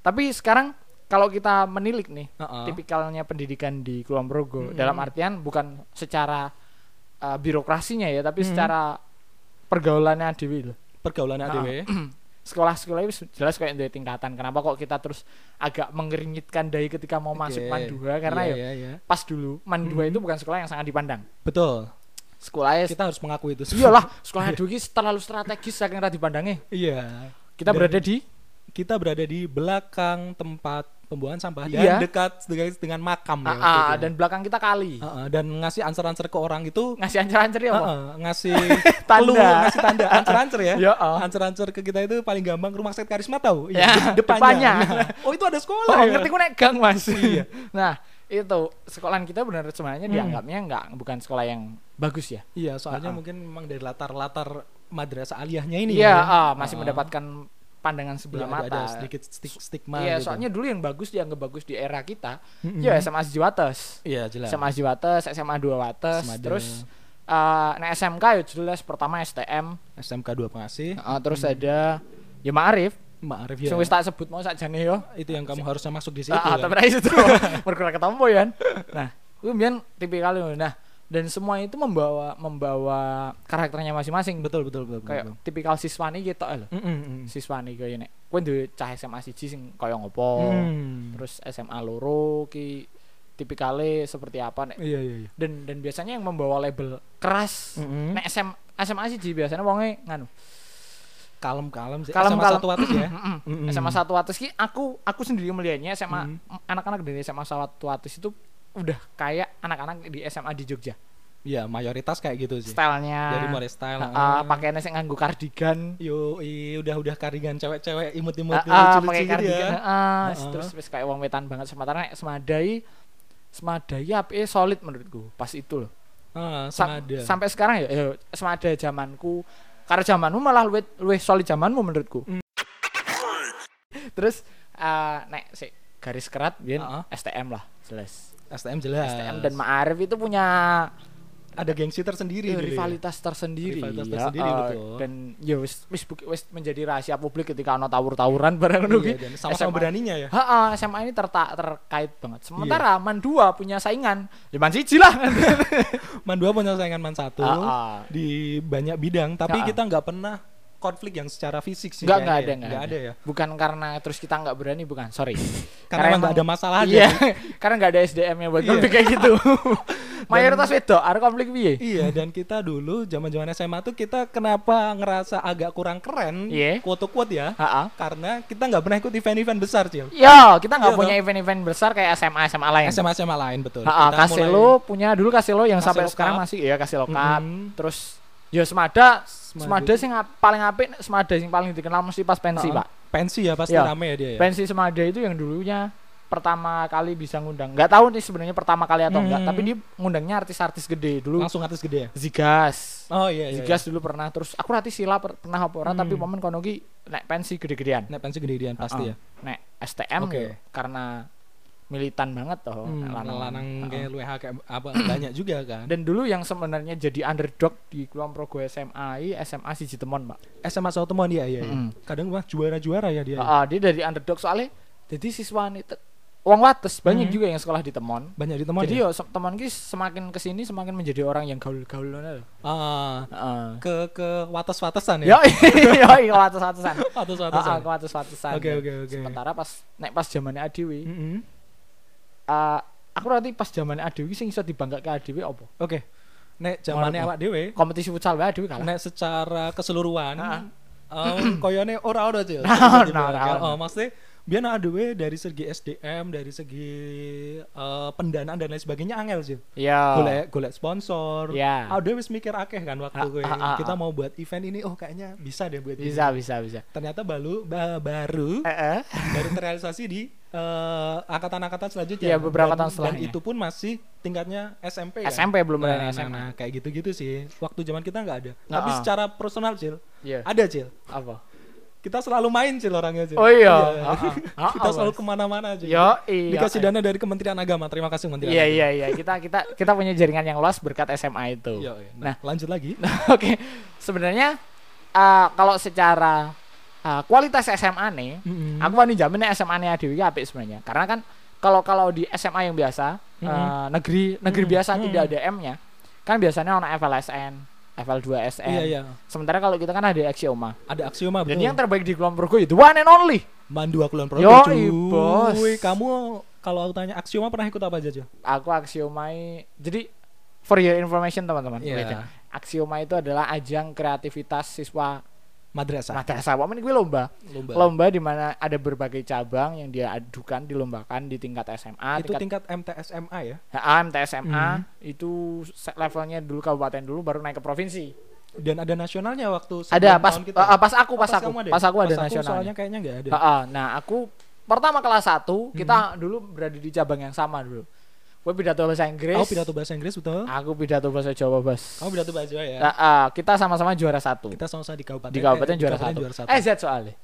tapi sekarang kalau kita menilik nih Heeh. tipikalnya pendidikan di Kulon Progo Mm-mm. dalam artian bukan secara uh, birokrasinya ya tapi Mm. secara pergaulannya Dewi loh Pergaulan Ah. ADW. sekolah-sekolah itu jelas kayak dari tingkatan kenapa kok kita terus agak mengeringitkan dari ketika mau masuk Oke. man 2 karena Iya, ya iya, iya. pas dulu man 2 Mhm. itu bukan sekolah yang sangat dipandang Betul. sekolahnya Kita harus mengakui itu. iyalah sekolah dulu terlalu strategis saking ra dipandangnya Iya. kita Dan- berada di Kita berada di belakang tempat pembuangan sampah Iya. dan dekat dengan, dengan makam ya. Itu. dan belakang kita kali Heeh, dan ngasih answer-answer ke orang itu ngasih ancer-ancer ya heeh, ngasih Tanda. ngasih tanda answer-answer ya. Ya, ah. Answer-answer ke kita itu paling gampang rumah sakit karisma tahu? Ya, de- depannya. depannya. Nah, oh, itu ada sekolah. Oh, ya? ngerti ku nek gang mas. Iya. nah itu sekolahan kita benar sebenarnya Hmm. dianggapnya nggak bukan sekolah yang bagus ya. Iya, soalnya Ah, ah. mungkin memang dari latar-latar madrasah aliyahnya ini Iya, ya. ah, masih Ah. mendapatkan pandangan sebelah ada, mata. ada sedikit stik- stigma Iya, gitu. soalnya dulu yang bagus dianggap bagus di era kita. Mm-mm. Ya SMA Siji Wates. Iya, jelas. SMA Siji Wates, SMA 2 Wates, Semada. terus eh nah SMK ya jelas pertama STM, SMK 2 pengasih. eh, terus ada ya Ma'arif, Maaf ya. sing tak sebut mau sakjane yo. Itu yang kamu harusnya masuk di situ. Ah, ah, kan? tapi tuh. Mergo ketemu ya. Nah, kuwi mbiyen tipikal nah dan semua itu membawa membawa karakternya masing-masing. Betul, betul, betul. betul, Kayak betul. tipikal siswani gitu lho. Mm-mm, mm. Siswani kaya nek kowe duwe cah SMA siji sing kaya ngopo. Mm. Terus SMA loro ki tipikale seperti apa nek Iya, iya, iya. dan dan biasanya yang membawa label keras Mm-mm. nek SM, SMA siji biasanya wonge nganu Kalem-kalem sih. Kalem, SMA kalem. satu atas ya. Mm-mm. Mm-mm. SMA satu atas ki aku aku sendiri melihatnya SMA Mm. anak-anak dari SMA satu atas itu udah kayak anak-anak di SMA di Jogja Iya, mayoritas kayak gitu sih. stylenya Dari mulai style. uh, ah. pakaiannya sing nganggo kardigan Yo, i, udah udah kardigan cewek-cewek imut-imut uh, uh, pakai gitu kardigan ya. uh, Heeh. terus wis kayak wong wetan banget sementara nek semadai semadai apike solid menurutku pas itu loh Sa- semada. sampai sekarang ya, ya semada zamanku karena zamanmu malah luwih luwih solid zamanmu menurutku Mm. terus uh, nek sik garis kerat biyen Heeh. STM lah jelas STM jelas. STM dan Ma'arif itu punya ada gengsi tersendiri ya, ya. rivalitas tersendiri Rivalitas ya, tersendiri, uh, betul. dan ya wis wis menjadi rahasia publik ketika ono tawur-tawuran bareng ngono Iya, dan sama-sama beraninya ya. Ha, SMA ini terta terkait banget. Iya. Sementara Man 2 punya saingan, ya Man siji lah. Man 2 punya saingan Man 1 Ah, ah. di banyak bidang, tapi kita nggak pernah konflik yang secara fisik sih. Enggak enggak ada enggak Nggak ada. ada ya. Bukan karena terus kita enggak berani bukan, sorry. Karena emang nggak ada masalah aja. Iya, sih. karena enggak ada SDM-nya buat Iya. konflik kayak gitu. Mayoritas wedok, ada konflik piye? Iya dan kita dulu zaman-zaman SMA tuh kita kenapa ngerasa agak kurang keren Iya. quote quote ya Heeh. karena kita nggak pernah ikut event-event besar Cil Yo, kita nggak Iya, punya event-event besar kayak SMA SMA lain. SMA SMA lain betul Kita Kaselo punya dulu Kaselo yang sampai sekarang masih ya Kaselo Cup. Mm-mm. Terus ya Semada, Semada. Semada sing paling apik Semada sing paling dikenal mesti pas pensi, Heeh. Pak. pensi ya pasti Iya. rame ya dia ya Pensi Semada itu yang dulunya pertama kali bisa ngundang. Nggak tahu nih sebenarnya pertama kali atau enggak, Hmm. tapi dia ngundangnya artis-artis gede dulu. langsung atas gede ya Zigas. oh iya iya, Zigas dulu pernah terus aku rati sila per- pernah apa ora Hmm. tapi momen kono ki nek pensi gede-gedean. iya. nek pensi gede pasti Heeh. ya Nek STM Oke. ya, karena militan banget toh Hmm, lanang, lanang. kayak. LWH kayak apa banyak juga kan Dan dulu yang sebenarnya jadi underdog di Kulon Progo SMA i SMA si Jitemon, Pak. SMA satu dia iya iya Mm-mm. kadang mah juara-juara ya dia Heeh, dia dari underdog soalnya jadi siswa nih uang wates banyak Hmm. juga yang sekolah di Temon. Banyak di teman Jadi ya? yo teman ki semakin ke sini semakin menjadi orang yang gaul-gaul ngono lho. Ah, Heeh. ke ke wates-watesan Yo ya. yo wates-watesan. Wates-watesan. Heeh, wates-watesan. Oke, oke, oke. Sementara pas nek pas zamannya Adewi, Mm-mm. Eh, aku nanti pas zamannya Adewi sing iso dibanggakke Adewi opo? Oke. Nek zamane Menurutmu? awak dhewe, Kompetisi futsal wae Adewi kalah. nek secara keseluruhan, um, koyone ora ora Cil. Nah, nah, nah. Oh, maksudnya biar ada dhewe dari segi SDM, dari segi eh, pendanaan dan lain sebagainya angel sih. Iya. Golek golek sponsor. Iya. Ah, dhewe wis mikir akeh kan waktu gue ah, ah, kita ah. mau buat event ini, oh kayaknya bisa deh buat ini. Bisa, bisa, bisa. Ternyata baru ba- baru eh. baru terrealisasi di eh, angkatan-angkatan selanjutnya. Iya, beberapa Dan- tahun setelahnya. Dan itu pun masih tingkatnya SMP ya. SMP belum Nah, ada nah, SMA. nah, kayak gitu-gitu sih. Waktu zaman kita nggak ada. Nah, Tapi ah. secara personal, Cil, Iya. ada, Cil. Apa? Kita selalu main, Cil, orangnya, Cil. Oh iya. Ah, ah. kita Ah, selalu ke mana-mana, Cil. Yo, iya. Dikasih dana dari Kementerian Agama. Terima kasih Kementerian Iya, Agama. iya, iya. Kita kita kita punya jaringan yang luas berkat SMA itu. Iya, iya. Nah, Nah, lanjut lagi. Oke, sebenarnya uh, kalau secara uh, kualitas SMA nih, Mm-mm. aku wani jamin nih SMA nih Adewi apik sebenarnya. Karena kan kalau kalau di SMA yang biasa, Mm-mm. uh, negeri negeri Mm-mm. biasa Mm-mm. tidak ada M-nya, kan biasanya ono FLSN, FL2 SN. Iya, iya. Sementara kalau kita kan ada Axioma. Ada aksioma Dan betul. yang terbaik di kelompokku itu one and only. Mandu aku Kulon Progo, cuy. bos. Kamu kalau aku tanya aksioma pernah ikut apa aja, Cil? Aku Axioma jadi for your information teman-teman. Iya. Beda. Axioma itu adalah ajang kreativitas siswa Madrasah. madrasah. Wamen gue lomba. Lomba. lomba di mana ada berbagai cabang yang dia adukan dilombakan di tingkat SMA, itu tingkat tingkat MTSMA ya? HA, MTSMA Mhm. itu levelnya dulu kabupaten dulu baru naik ke provinsi. Dan ada nasionalnya waktu Ada pas tahun kita. eh, pas aku Oh, pas aku ada ya? pas aku ada Soalnya nasionalnya. kayaknya nggak ada. HA. Nah, aku pertama kelas 1 kita Mhm. dulu berada di cabang yang sama dulu. Gue pidato bahasa Inggris. Kamu pidato bahasa Inggris betul? Aku pidato bahasa Jawa, Bos. Kamu pidato bahasa Jawa ya? HA, kita sama-sama juara satu. Kita sama-sama di kabupaten. Di kabupaten eh, juara, kabupaten satu. juara satu. Eh, Z soalnya.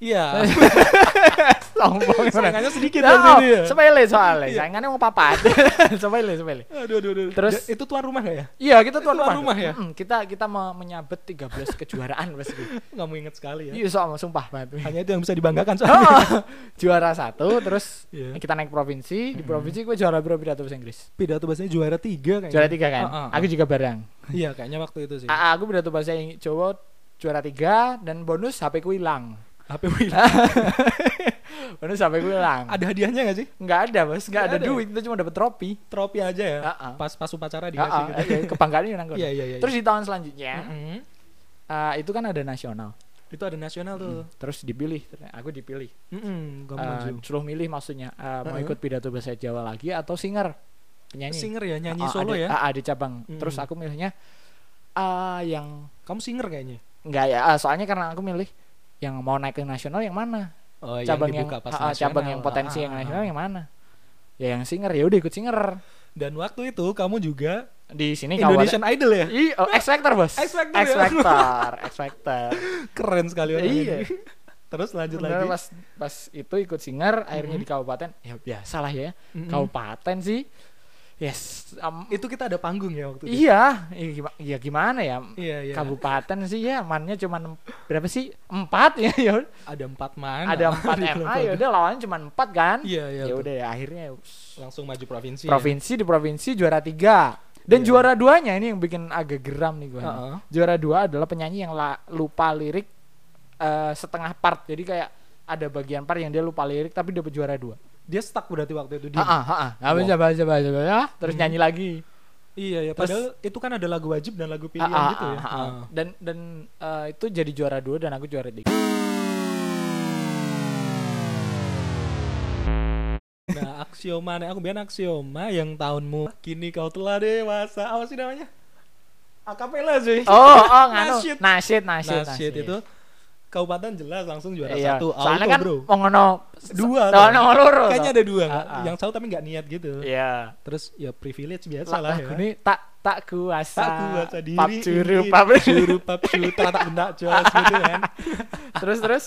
Iya. Sombong. Saingannya sedikit Ya, dari sini ya. sepele soalnya. Iya. Saingannya mau papat. sepele, sepele. Aduh, aduh, aduh. Terus- Da- itu tuan rumah gak ya? Iya, kita tuan Tuan rumah. rumah ya? Mm-mm, kita kita me- menyabet 13 kejuaraan Mas. Nggak mau inget sekali ya. Iya, soal sumpah banget. Hanya itu yang bisa dibanggakan soalnya. Oh, juara satu, terus Iya. kita naik provinsi. Di provinsi gue juara berapa pidato bahasa Inggris? Pidato bahasanya juara tiga kayaknya. Juara tiga kan? Ah, ah, ah. Aku juga bareng. Iya, kayaknya waktu itu sih. Ah, aku pidato bahasa Ing- Jawa juara tiga dan bonus HP ku hilang. HP Wila. bonus HP ku hilang. ada hadiahnya gak sih? Nggak ada bos, nggak ada, ada. duit, kita cuma dapat trofi. Trofi aja ya. Ah. Pas pas upacara dikasih ah, gitu. iya, kebanggaan ini nanggung. Iya, iya, iya. Terus di tahun selanjutnya, Mm-mm. ah, itu kan ada nasional. itu ada nasional tuh. Terus dipilih, aku dipilih. Mm-mm, kamu Eh, maju. suruh milih maksudnya eh, mau Heeh. ikut pidato bahasa Jawa lagi atau singer penyanyi Singer ya, nyanyi Ah, solo ada, ya. ah, ada cabang Mm-mm. terus aku milihnya ah yang Kamu singer kayaknya. enggak ya soalnya karena aku milih yang mau naik ke nasional yang mana Oh, cabang yang, dibuka pas cabang yang potensi Ah, yang ah, nasional ah. yang mana ya yang singer ya udah ikut singer Dan waktu itu kamu juga di sini Indonesian Idol ya. Ih, oh, X Factor bos X Factor X ya? Factor X Factor Keren sekali orangnya. Iya. Terus lanjut Bener, lagi. pas pas itu ikut singer akhirnya Mhm. di kabupaten ya biasa lah ya Mm-mm. kabupaten sih yes um, Itu kita ada panggung ya waktu itu. Iya, iya gimana, ya gimana ya? Iya, iya. Kabupaten sih ya, mannya cuma berapa sih? Empat ya, ya. Ada empat man. Ada empat MA, ya udah lawannya cuma empat kan? Iya, iya. ya udah ya akhirnya Langsung maju provinsi. provinsi di provinsi juara tiga dan Iya. juara duanya ini yang bikin agak geram nih gue. Ya. Heeh. Juara dua adalah penyanyi yang la- lupa lirik eh, setengah part, jadi kayak ada bagian part yang dia lupa lirik tapi dapat juara dua. Dia stuck berarti waktu itu dia. Ah, ah, ah, ah. Wow. Coba, coba, coba, coba, ya. Terus Hmm. nyanyi lagi. Iya, ya. Terus- Padahal itu kan ada lagu wajib dan lagu pilihan Ah, gitu ya. ah, ah. Ah. Dan dan eh, itu jadi juara dua dan aku juara tiga. Nah, aksioma nih aku biar aksioma yang tahunmu kini kau telah dewasa. Apa sih namanya? Akapela sih. Oh, oh, nganu. Nasyid. Nasyid, nasyid, Nasyid itu kabupaten jelas langsung juara Iya. satu. Soalnya Auto, kan bro. mau ngono Dua, toh. nomor loro. Kayaknya ada dua. Ah, ah. Yang satu tapi nggak niat gitu. Iya. Terus ya privilege biasa lah ya. Ini tak tak kuasa. Tak kuasa diri. Pap ingin pap curu, tak benda jos gitu kan. terus terus.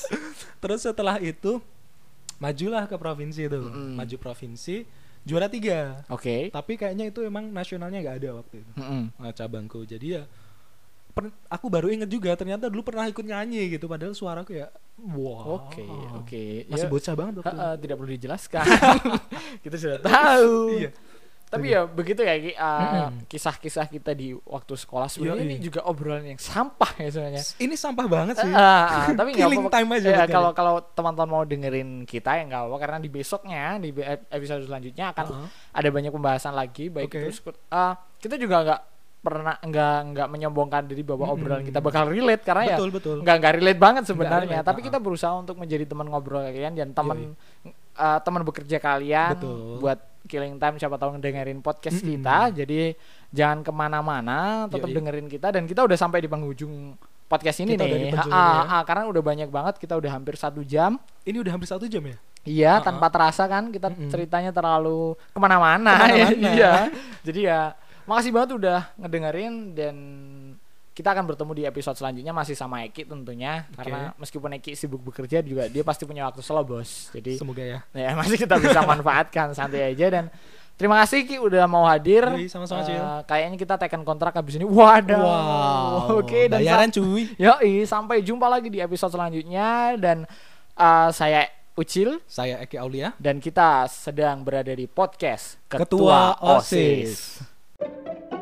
Terus setelah itu majulah ke provinsi itu. Mm-mm. Maju provinsi juara tiga. Oke. Tapi kayaknya itu emang nasionalnya nggak ada waktu itu. Mm-mm. Nah, cabangku. Jadi ya per- aku baru inget juga ternyata dulu pernah ikut nyanyi gitu padahal suaraku ya wow Oke, oke. masih Ya, bocah banget waktu itu. eh, tidak perlu dijelaskan. kita sudah tahu. Iya. Tapi ya begitu ya Ki, uh, Mm-mm. kisah-kisah kita di waktu sekolah sebenarnya Yoi. ini juga obrolan yang sampah ya sebenarnya. ini sampah banget sih Ah, ah, tapi nggak Killing apa-apa. time aja Ya, kalau kalau teman-teman mau dengerin kita ya nggak apa-apa karena di besoknya di episode selanjutnya akan Heeh. ada banyak pembahasan lagi baik itu sku- ah, kita juga nggak pernah nggak nggak menyombongkan diri bahwa Mm-mm. obrolan kita bakal relate karena ya betul betul. nggak nggak relate banget sebenarnya. relate, tapi kita berusaha untuk menjadi teman ngobrol kalian dan teman eh, teman bekerja kalian Betul. buat killing time siapa tahu ngedengerin podcast Mm-mm. kita. Jadi jangan ke mana-mana tetap Yoi. dengerin kita. Dan kita udah sampai di penghujung podcast ini Kita nih. Ah, ya. karena udah banyak banget kita udah hampir satu jam. Ini udah hampir satu jam ya? Iya Ah, tanpa terasa kan kita ceritanya terlalu ke mana-mana. Ke mana-mana. iya. Jadi ya makasih banget udah ngedengerin dan kita akan bertemu di episode selanjutnya masih sama Eki tentunya. Oke. karena meskipun Eki sibuk bekerja juga dia pasti punya waktu slow bos. Jadi semoga ya. Ya masih kita bisa manfaatkan santai aja. Dan terima kasih Ki udah mau hadir. Sama-sama. Eh, kayaknya kita tekan kontrak habis ini. Waduh. Wow. Oke dan bayaran cuy. Yoi sampai jumpa lagi di episode selanjutnya. Dan eh, saya Ucil. Saya Eki Aulia. Dan kita sedang berada di podcast Ketua Ketua, OSIS. OSIS. Thank you.